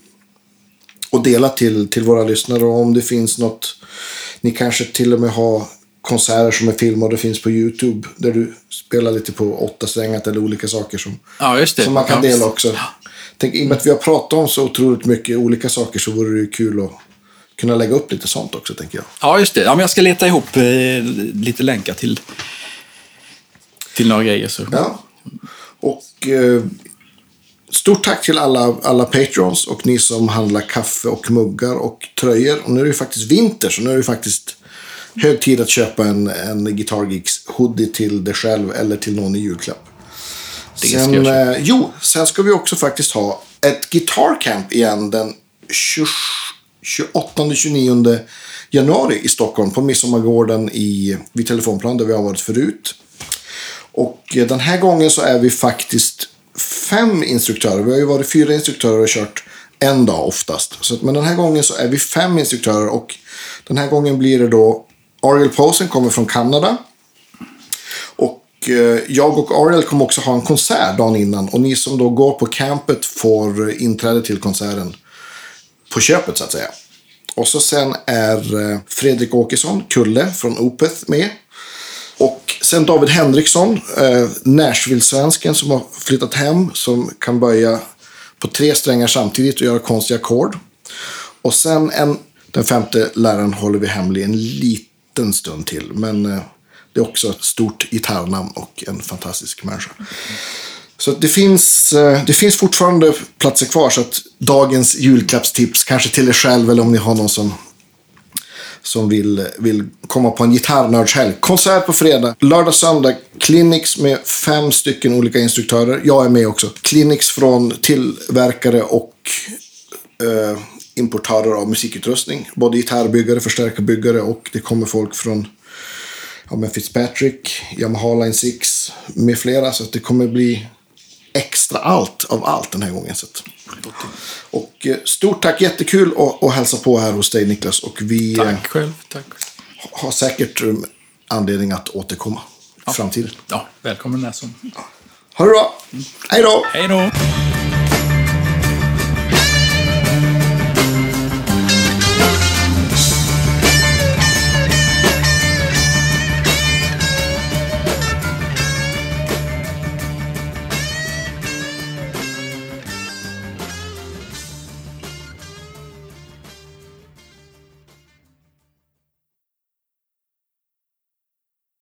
att dela till, till våra lyssnare. Och om det finns något, ni kanske till och med har konserter som är filmade och finns på YouTube. Där du spelar lite på åtta strängat eller olika saker som, ja, som man kan dela också. Tänk, I och med att vi har pratat om så otroligt mycket olika saker så vore det kul att kunna lägga upp lite sånt också, tänker jag. Ja, just det. Ja, men jag ska leta ihop eh, lite länkar till, till några grejer. Så. Ja. Och eh, stort tack till alla, alla patrons och ni som handlar kaffe och muggar och tröjor. Och nu är det faktiskt vinter, så nu är det faktiskt hög tid att köpa en, en Guitar Geeks hoodie till dig själv eller till någon i julklapp. Sen, eh, jo, sen ska vi också faktiskt ha ett Guitar Camp igen den 28-29 januari i Stockholm på Midsommargården i, vid Telefonplan där vi har varit förut. Och eh, den här gången så är vi faktiskt fem instruktörer. Vi har ju varit fyra instruktörer och kört en dag oftast. Så, men den här gången så är vi fem instruktörer och den här gången blir det då Ariel Posen kommer från Kanada. Eh, jag och Ariel kommer också ha en konsert dagen innan. Och ni som då går på campet får inträde till konserten på köpet så att säga. Och så sen är eh, Fredrik Åkesson, Kulle från Opeth med. Och sen David Henriksson, eh, Nashville-svensken som har flyttat hem. Som kan böja på tre strängar samtidigt och göra konstiga ackord. Och sen en, den femte läraren håller vi hemlig en liten stund till. Men det är också ett stort gitarrnamn och en fantastisk människa. Så det finns, eh, det finns fortfarande platser kvar. Så att dagens julklappstips, kanske till er själv eller om ni har någon som, som vill, vill komma på en gitarrnördshelg. Konsert på fredag, lördag, söndag. Clinics med fem stycken olika instruktörer. Jag är med också. Clinics från tillverkare och eh, importörer av musikutrustning. Både gitarrbyggare, förstärkarbyggare och det kommer folk från ja, med Fitzpatrick, Yamaha Line 6 med flera. Så att det kommer bli extra allt av allt den här gången. Så. Och eh, stort tack, jättekul att, att hälsa på här hos dig Niklas. Och vi tack eh, själv. Tack. har säkert um, anledning att återkomma ja. i framtiden. Ja, välkommen när som. Ha det bra. Hej då. Hej då.